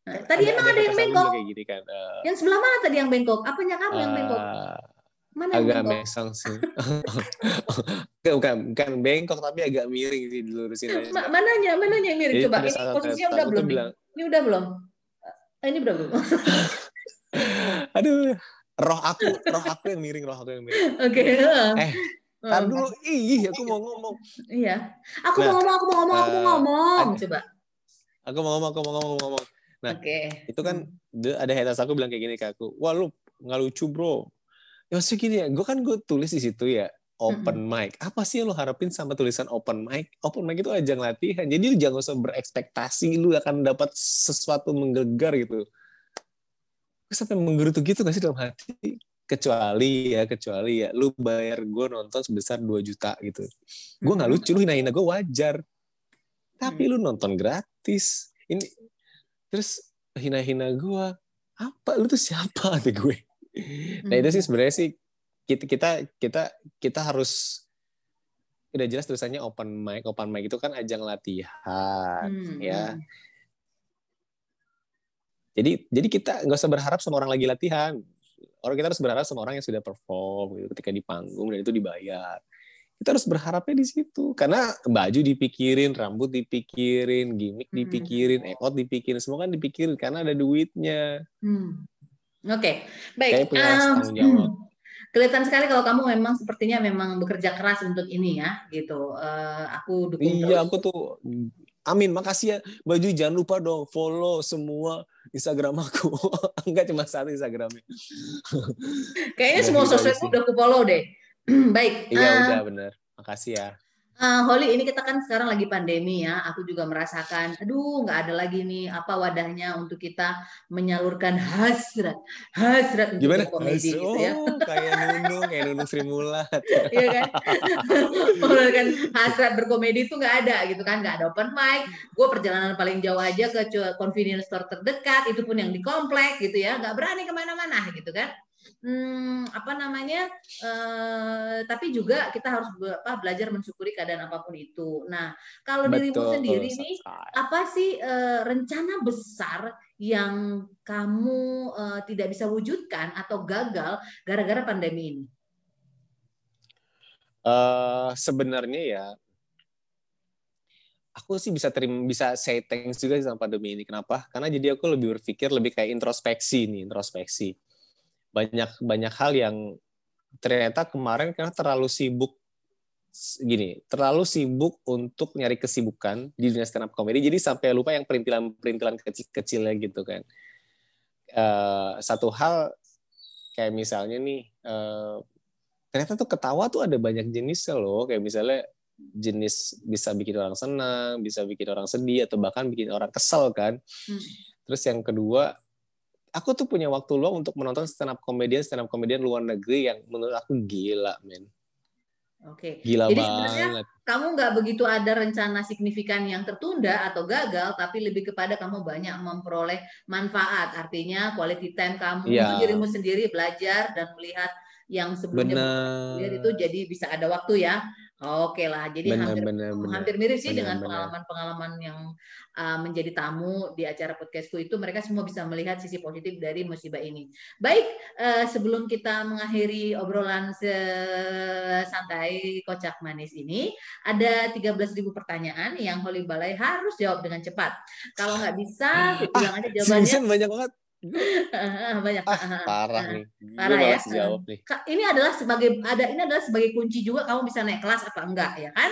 S1: Tadi ada, emang ada, ada yang bengkok. Kayak gini kan. Uh, yang sebelah mana tadi yang bengkok? Apanya kamu uh, yang bengkok?
S2: Mana agak mesong sih. (laughs) bukan, bukan bengkok tapi agak miring sih dilurusin aja.
S1: Ma mananya? Mananya yang miring? Coba ini posisinya udah belum? Bilang, ini udah belum? Ah, ini udah belum? (laughs)
S2: Aduh, roh aku, roh aku yang miring, roh aku yang miring. (laughs)
S1: Oke. Okay.
S2: Eh, Tar dulu, ih, aku mau ngomong.
S1: Iya. Aku nah, mau ngomong, aku mau ngomong, aku mau eh, ngomong. Coba.
S2: Aku mau ngomong, aku mau ngomong, ngomong. Nah, okay. itu kan hmm. ada haters aku bilang kayak gini ke aku. Wah, lu nggak lucu, bro ya maksudnya gini ya gue kan gue tulis di situ ya open mic. Apa sih yang lo harapin sama tulisan open mic? Open mic itu ajang latihan. Jadi lu jangan usah berekspektasi lu akan dapat sesuatu menggelegar gitu. Gue sampai menggerutu gitu gak sih dalam hati? Kecuali ya kecuali ya lu bayar gue nonton sebesar 2 juta gitu. Gue nggak lucu lu hina-hina gue wajar. Tapi lu nonton gratis. Ini terus hina-hina gue apa? Lu tuh siapa? Nih gue nah itu sih sebenarnya sih kita kita kita kita harus udah jelas tulisannya open mic open mic itu kan ajang latihan hmm. ya jadi jadi kita nggak usah berharap sama orang lagi latihan orang kita harus berharap sama orang yang sudah perform gitu ketika di panggung dan itu dibayar kita harus berharapnya di situ karena baju dipikirin rambut dipikirin gimmick hmm. dipikirin hmm. ekot dipikirin semua kan dipikirin karena ada duitnya hmm.
S1: Oke, baik. um, (clears throat) Kelihatan sekali kalau kamu memang sepertinya memang bekerja keras untuk ini ya, gitu. Uh, aku dukung
S2: Iya, terus. aku tuh Amin, makasih ya. Baju jangan lupa dong follow semua Instagram aku. (laughs) Enggak cuma satu Instagramnya.
S1: Kayaknya semua sosial udah aku follow deh. (clears throat) Baik.
S2: Iya uh, udah benar. Makasih ya.
S1: Uh, Holly, ini kita kan sekarang lagi pandemi ya. Aku juga merasakan, aduh nggak ada lagi nih apa wadahnya untuk kita menyalurkan hasrat, hasrat untuk
S2: Gimana?
S1: komedi
S2: Has gitu ya. Oh, kayak Nunung, kayak Nunung Sri Mulat.
S1: Iya kan? (laughs) Menyalurkan hasrat berkomedi itu nggak ada gitu kan, nggak ada open mic. Gue perjalanan paling jauh aja ke convenience store terdekat, itu pun yang di komplek gitu ya, nggak berani ke mana-mana gitu kan hmm, apa namanya uh, tapi juga kita harus apa, belajar mensyukuri keadaan apa pun itu nah kalau dirimu sendiri nih apa sih uh, rencana besar yang kamu uh, tidak bisa wujudkan atau gagal gara-gara pandemi ini
S2: uh, sebenarnya ya aku sih bisa terima bisa say thanks juga sama pandemi ini. Kenapa? Karena jadi aku lebih berpikir lebih kayak introspeksi nih, introspeksi banyak banyak hal yang ternyata kemarin karena terlalu sibuk gini, terlalu sibuk untuk nyari kesibukan di dunia stand up comedy, jadi sampai lupa yang perintilan-perintilan kecil-kecilnya gitu kan. Uh, satu hal kayak misalnya nih, uh, ternyata tuh ketawa tuh ada banyak jenisnya loh, kayak misalnya jenis bisa bikin orang senang, bisa bikin orang sedih, atau bahkan bikin orang kesel kan. Hmm. Terus yang kedua, aku tuh punya waktu luang untuk menonton stand up komedian stand up komedian luar negeri yang menurut aku gila men
S1: Oke.
S2: Gila
S1: Jadi
S2: banget.
S1: sebenarnya kamu nggak begitu ada rencana signifikan yang tertunda atau gagal, tapi lebih kepada kamu banyak memperoleh manfaat. Artinya quality time kamu ya. dirimu sendiri belajar dan melihat yang sebelumnya itu jadi bisa ada waktu ya Oke lah, jadi benar, hampir hampir mirip sih benar, dengan pengalaman-pengalaman yang uh, menjadi tamu di acara podcastku itu mereka semua bisa melihat sisi positif dari musibah ini. Baik, uh, sebelum kita mengakhiri obrolan santai kocak manis ini, ada 13.000 pertanyaan yang Holly Balai harus jawab dengan cepat. Kalau nggak bisa, bilang aja jawabannya.
S2: banyak banget
S1: banyak
S2: ah, parah nih
S1: parah ya jawab nih. ini adalah sebagai ada ini adalah sebagai kunci juga kamu bisa naik kelas apa enggak ya kan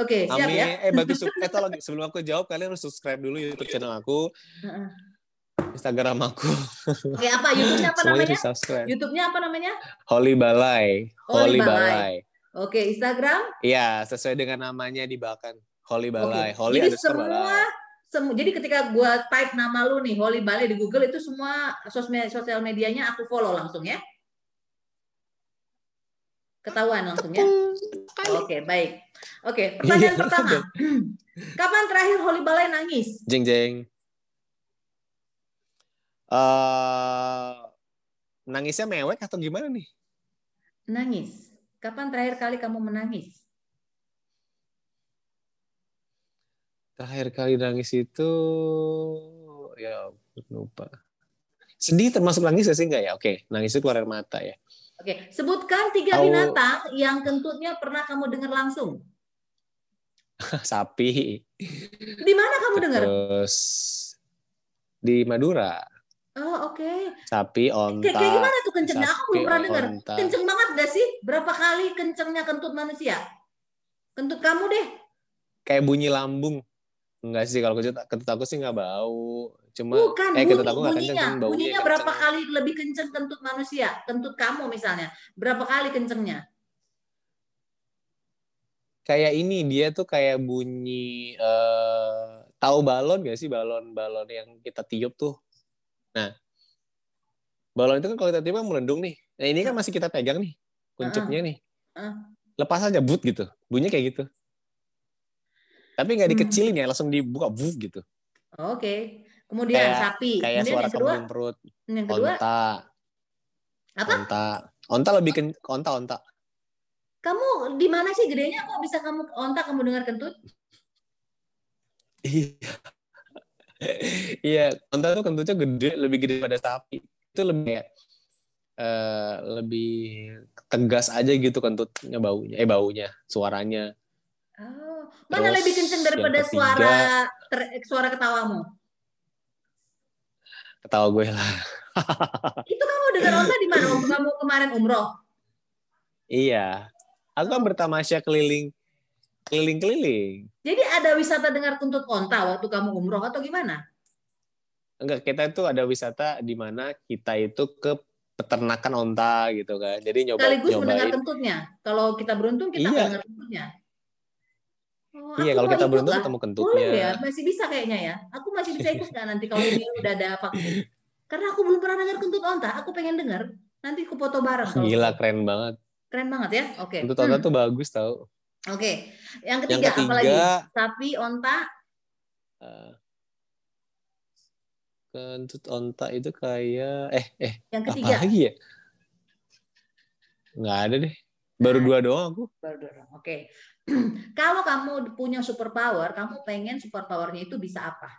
S1: oke siap Amin. ya
S2: eh bantu (laughs) eh tolong sebelum aku jawab kalian harus subscribe dulu YouTube channel aku Instagram aku.
S1: Oke, apa YouTube-nya apa namanya? YouTube-nya apa namanya?
S2: Holy Balai. Holy, Holy Balai. Balai.
S1: Oke, Instagram?
S2: Iya, sesuai dengan namanya di bahkan. Holy Balai. Okay. Holy
S1: Jadi semua Balai semua jadi ketika gue type nama lu nih Holly Bali di Google itu semua sosial sosial medianya aku follow langsung ya. Ketahuan langsung ya? Oke okay, baik. Oke okay, pertanyaan iya, pertama. kapan terakhir Holly Balai nangis?
S2: Jeng jeng. Uh, nangisnya mewek atau gimana nih?
S1: Nangis. Kapan terakhir kali kamu menangis
S2: terakhir kali nangis itu ya lupa sedih termasuk nangis gak sih enggak ya oke nangis itu keluar air mata ya
S1: oke sebutkan tiga binatang yang kentutnya pernah kamu dengar langsung (laughs)
S2: sapi
S1: di mana kamu dengar
S2: terus di Madura
S1: Oh oke. Okay.
S2: Sapi onta.
S1: Kayak, kayak gimana tuh kencengnya? Aku belum pernah dengar. Kenceng banget gak sih? Berapa kali kencengnya kentut manusia? Kentut kamu deh.
S2: Kayak bunyi lambung. Enggak sih kalau kentut, kentut aku sih nggak bau. Cuma
S1: Bukan, eh kentut aku nggak kenceng, baunya bunyinya berapa kenceng. kali lebih kenceng kentut manusia? Kentut kamu misalnya, berapa kali kencengnya?
S2: Kayak ini dia tuh kayak bunyi uh, tahu balon gak sih balon-balon yang kita tiup tuh. Nah, balon itu kan kalau kita tiup kan melendung nih. Nah ini kan masih kita pegang nih, kuncupnya uh -uh. nih. Uh. Lepas aja but gitu, bunyinya kayak gitu. Tapi nggak hmm. dikecilin hmm. ya, langsung dibuka buf gitu.
S1: Oke. Okay. Kemudian kayak, sapi.
S2: Kayak
S1: Kemudian
S2: suara yang perut.
S1: Yang kedua?
S2: Onta.
S1: Apa?
S2: Onta. Onta lebih ke onta onta.
S1: Kamu di mana sih gedenya kok bisa kamu onta kamu dengar kentut?
S2: Iya. (laughs) iya, onta tuh kentutnya gede, lebih gede pada sapi. Itu lebih kayak uh, lebih tegas aja gitu kentutnya baunya, eh baunya, suaranya.
S1: Mana Terus lebih kenceng daripada ketiga, suara ter, suara ketawamu?
S2: Ketawa gue lah. (laughs)
S1: Itu kamu dengar onta di mana? Waktu kamu kemarin umroh?
S2: Iya. Aku kan bertamasya keliling keliling-keliling.
S1: Jadi ada wisata dengar tuntut onta waktu kamu umroh atau gimana?
S2: Enggak, kita itu ada wisata di mana kita itu ke peternakan onta gitu kan. Jadi nyoba
S1: Sekaligus
S2: nyobain.
S1: mendengar kentutnya. Kalau kita beruntung kita
S2: Iya.
S1: dengar kentutnya. Oh,
S2: Iya, kalau kita
S1: lah.
S2: ketemu
S1: Boleh
S2: kentutnya.
S1: ya, masih bisa kayaknya ya. Aku masih bisa ikut nggak nanti kalau ini udah ada vaksin? (laughs) Karena aku belum pernah dengar kentut onta. Aku pengen dengar. Nanti aku foto bareng. kalau-
S2: Gila keren banget.
S1: Keren banget ya. Oke.
S2: Kentut onta
S1: Hmm,
S2: tuh bagus tau.
S1: Oke. Yang
S2: Yang
S1: ketiga, apa lagi?
S2: ketiga
S1: Sapi, onta.
S2: eh, kentut onta itu kayak eh eh
S1: Yang
S2: apa
S1: ketiga.
S2: lagi ya? Nggak ada deh. Baru
S1: Nah.
S2: dua doang aku.
S1: Baru dorong. Oke. (clears throat) Kalau kamu punya superpower, kamu pengen superpowernya itu bisa apa?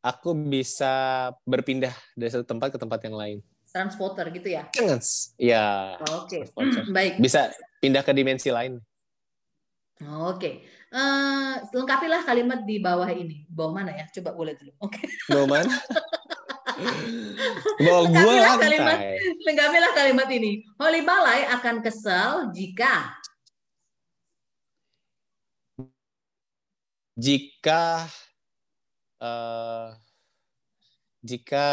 S2: Aku bisa berpindah dari satu tempat ke tempat yang lain.
S1: Transporter gitu ya?
S2: Jangan. Ya,
S1: Oke.
S2: Transporter. (clears throat)
S1: Baik.
S2: bisa pindah ke dimensi lain.
S1: Oke. Eh, lengkapilah kalimat di bawah ini. Bawah mana ya? Coba boleh dulu. Oke.
S2: Bawa mana? (laughs) Gua
S1: Lengkapilah kalimat.
S2: lantai.
S1: Lengkapilah kalimat ini. Holy Balai akan kesal jika
S2: Jika eh jika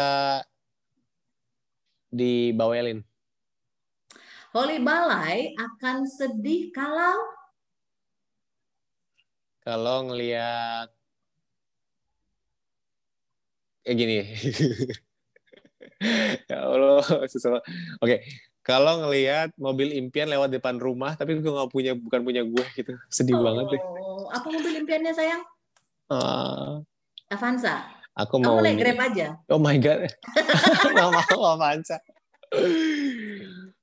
S2: dibawelin.
S1: Holy Balai akan sedih kalau
S2: Kalau ngelihat kayak gini. (laughs) ya Allah, susah. Oke, kalau ngelihat mobil impian lewat depan rumah, tapi gue nggak punya, bukan punya gue gitu, sedih banget deh.
S1: Oh, apa mobil impiannya sayang?
S2: Ah,
S1: Avanza.
S2: aku
S1: Kamu
S2: mau.
S1: naik Grab aja.
S2: Oh my god, (laughs) nggak mau Avanza.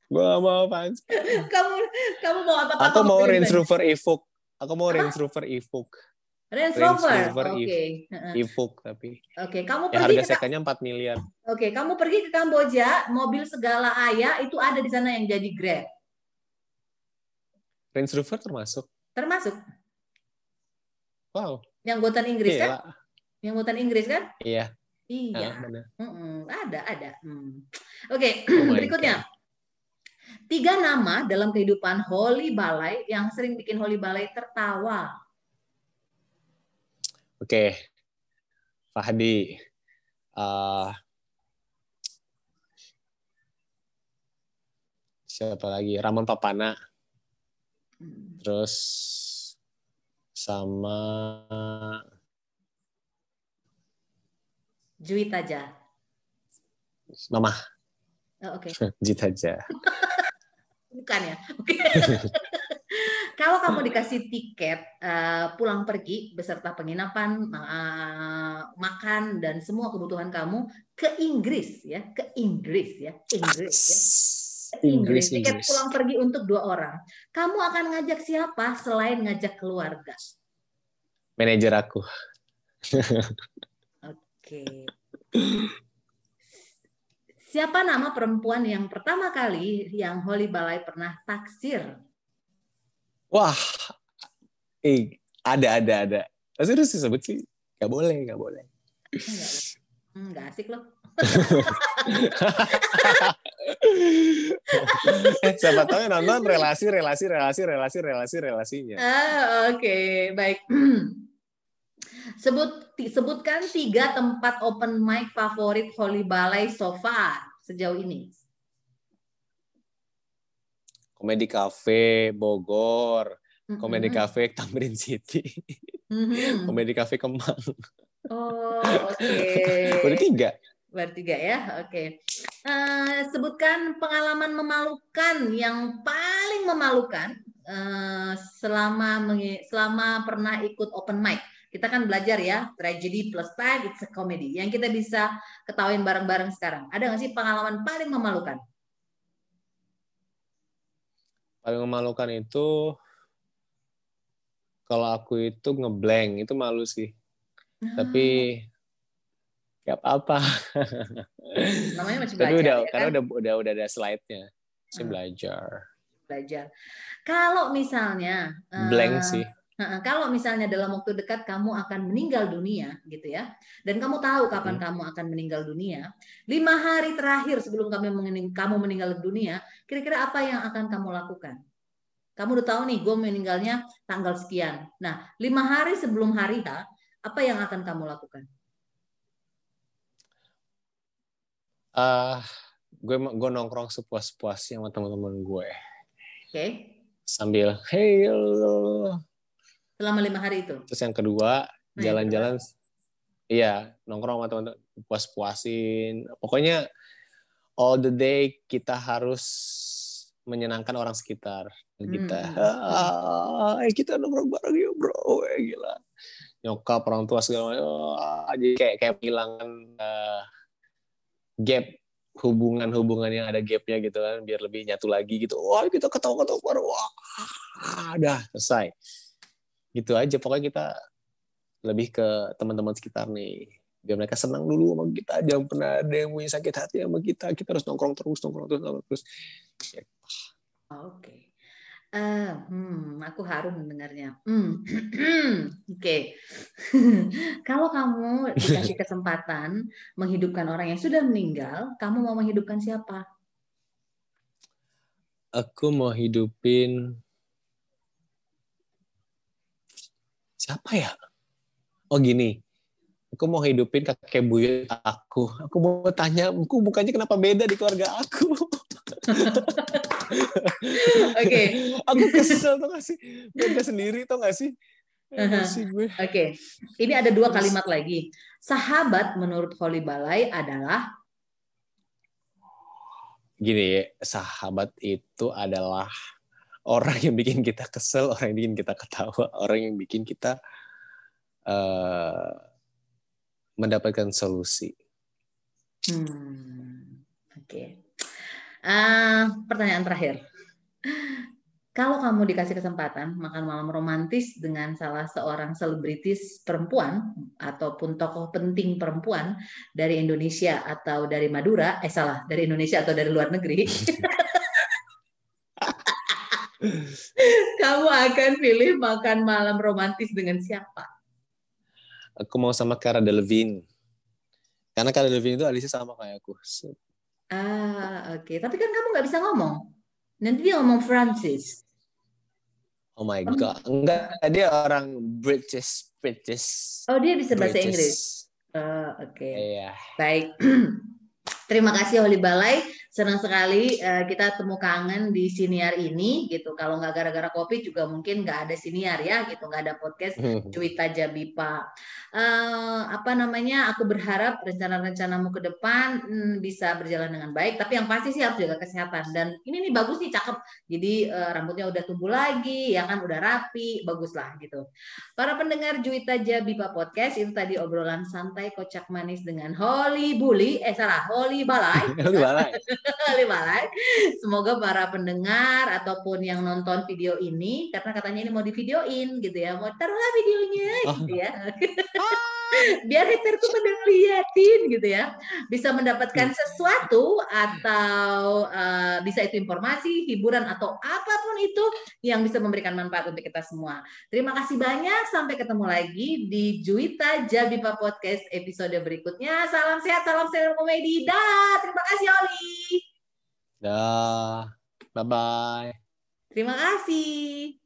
S2: Gue nggak mau Avanza.
S1: Kamu kamu mau apa?
S2: Aku mau? Range Rover Evoque. Aku mau Range Rover Evoque.
S1: Range
S2: Range
S1: Rover.
S2: Rover
S1: Oke. Heeh.
S2: Evoque tapi.
S1: Oke, kamu
S2: Ya
S1: pergi
S2: harga
S1: ke
S2: sekanya 4 miliar.
S1: Oke, kamu pergi ke Kamboja, mobil segala ayah itu ada di sana yang jadi Grab.
S2: Range Rover termasuk.
S1: Termasuk
S2: Wow.
S1: yang buatan Inggris kan? Yang buatan Inggris kan?
S2: Iya.
S1: Iya.
S2: Ah, benar.
S1: Mm-mm, ada, ada. Hmm. Oke, (clears throat)
S2: Oh my
S1: berikutnya. Tiga nama dalam kehidupan Holy Balai yang sering bikin Holy Balai tertawa.
S2: Oke. Fahdi. Ah, siapa lagi? Ramon Papana.
S1: Hmm.
S2: Terus sama
S1: Juwita aja.
S2: Mama
S1: Oh, Oke, (laughs)
S2: Jit aja. (laughs)
S1: bukan ya. Oke. (laughs) Kalau kamu dikasih tiket eh, pulang pergi beserta penginapan, eh, makan dan semua kebutuhan kamu ke Inggris ya, ke Inggris ya, Inggris ya. Ke Inggris,
S2: Inggris,
S1: tiket pulang pergi untuk dua orang. Kamu akan ngajak siapa selain ngajak keluarga?
S2: Manajer aku.
S1: Oke. Siapa nama perempuan yang pertama kali yang Holy Balai pernah taksir?
S2: Wah. Eh, ada ada ada. Masih harus disebut sih? Gak boleh, gak boleh.
S1: Enggak, enggak asik loh. (laughs)
S2: eh, siapa tahu yang nonton relasi, relasi, relasi, relasi, relasi, relasinya.
S1: Ah, Oke, baik. (clears throat) Sebut sebutkan tiga tempat open mic favorit Holy Balai so far sejauh ini.
S2: Komedi Cafe Bogor,
S1: Mm-mm.
S2: Komedi Cafe Tamrin City,
S1: Mhm.
S2: Komedi Cafe Kemang.
S1: Oh, oke. (laughs)
S2: Udah tiga.
S1: Bertiga ya, oke. Eh, sebutkan pengalaman memalukan yang paling memalukan eh, selama selama pernah ikut open mic. Kita kan belajar ya, tragedy plus tag it's a comedy. Yang kita bisa ketawain bareng-bareng sekarang. Ada nggak sih pengalaman paling memalukan?
S2: Paling memalukan itu kalau aku itu ngeblank itu malu sih. Tapi gak apa-apa.
S1: namanya masih
S2: Tapi
S1: belajar
S2: udah
S1: ya
S2: karena
S1: kan?
S2: udah udah udah ada slide-nya. Saya
S1: Hmm.
S2: belajar.
S1: belajar. Kalau misalnya
S2: Blank sih.
S1: Heeh, Kalau misalnya dalam waktu dekat kamu akan meninggal dunia, gitu ya, dan kamu tahu kapan
S2: Hmm.
S1: kamu akan meninggal dunia, lima hari terakhir sebelum kamu mening- kamu meninggal dunia, kira-kira apa yang akan kamu lakukan? Kamu udah tahu nih, gue meninggalnya tanggal sekian. Nah, lima hari sebelum hari H, apa yang akan kamu lakukan?
S2: Uh, gue gue nongkrong sepuas-puasnya sama teman-teman gue.
S1: Oke. Okay.
S2: Sambil hey
S1: Selama lima hari itu.
S2: Terus yang kedua jalan-jalan. Iya, nongkrong sama teman-teman puas-puasin. Pokoknya all the day kita harus menyenangkan orang sekitar kita. Hmm. Ah, eh, kita nongkrong bareng ya bro, eh, gila. Nyokap orang tua segala macam. Oh, jadi kayak kayak kehilangan uh, gap hubungan-hubungan yang ada gapnya gitu kan biar lebih nyatu lagi gitu wah kita ketawa-ketawa baru wah udah selesai gitu aja pokoknya kita lebih ke teman-teman sekitar nih biar mereka senang dulu sama kita jangan pernah ada yang punya sakit hati sama kita kita harus nongkrong terus nongkrong terus nongkrong terus
S1: oke okay. Uh, hmm, aku harum mendengarnya. Hmm. (clears throat) Oke, okay. (laughs) kalau kamu dikasih (laughs) kesempatan menghidupkan orang yang sudah meninggal, kamu mau menghidupkan siapa?
S2: Aku mau hidupin siapa ya? Oh gini, aku mau hidupin kakek buyut aku. Aku mau tanya, aku bukannya kenapa beda di keluarga aku? (laughs)
S1: Oke. Okay.
S2: Aku kesel tuh gak sih? Beda sendiri tuh gak sih?
S1: Oke, okay. ini ada dua kalimat lagi. Sahabat menurut Holy Balai adalah
S2: gini, sahabat itu adalah orang yang bikin kita kesel, orang yang bikin kita ketawa, orang yang bikin kita uh, mendapatkan solusi.
S1: Hmm, Oke. Okay. Uh, pertanyaan terakhir. Kalau kamu dikasih kesempatan makan malam romantis dengan salah seorang selebritis perempuan ataupun tokoh penting perempuan dari Indonesia atau dari Madura, eh salah, dari Indonesia atau dari luar negeri. (laughs) kamu akan pilih makan malam romantis dengan siapa?
S2: Aku mau sama Cara Delevingne. Karena Cara Delevingne itu alisnya sama kayak aku.
S1: Ah, oke. Okay. Tapi kan kamu nggak bisa ngomong. Nanti dia ngomong Francis.
S2: Oh my god. Enggak, dia orang British, British.
S1: Oh, dia bisa bahasa British. Inggris. Uh, oke. Okay.
S2: Iya.
S1: Baik. (clears throat) Terima kasih Oli Balai senang sekali uh, kita temu kangen di siniar ini gitu. Kalau nggak gara-gara kopi juga mungkin nggak ada siniar ya gitu, nggak ada podcast Cuita Jabipa. Uh, apa namanya? Aku berharap rencana-rencanamu ke depan hmm, bisa berjalan dengan baik. Tapi yang pasti sih harus jaga kesehatan. Dan ini nih bagus nih, cakep. Jadi uh, rambutnya udah tumbuh lagi, ya kan udah rapi, bagus lah gitu. Para pendengar Juwita Jabipa podcast itu tadi obrolan santai kocak manis dengan Holly Bully, eh salah Holly Balai. (laughs) Holly Balai. (laughs) lima like. Semoga para pendengar ataupun yang nonton video ini, karena katanya ini mau divideoin gitu ya, mau taruhlah videonya oh. gitu ya. (laughs) (laughs) Biar hater tuh pada ngeliatin gitu ya, bisa mendapatkan hmm. sesuatu atau uh, bisa itu informasi, hiburan atau apa pun itu yang bisa memberikan manfaat untuk kita semua. Terima kasih banyak, sampai ketemu lagi di Juita Jabipa Podcast episode berikutnya. Salam sehat, salam sehat komedi. Dah, terima kasih Oli.
S2: Dah. Bye-bye.
S1: Terima kasih.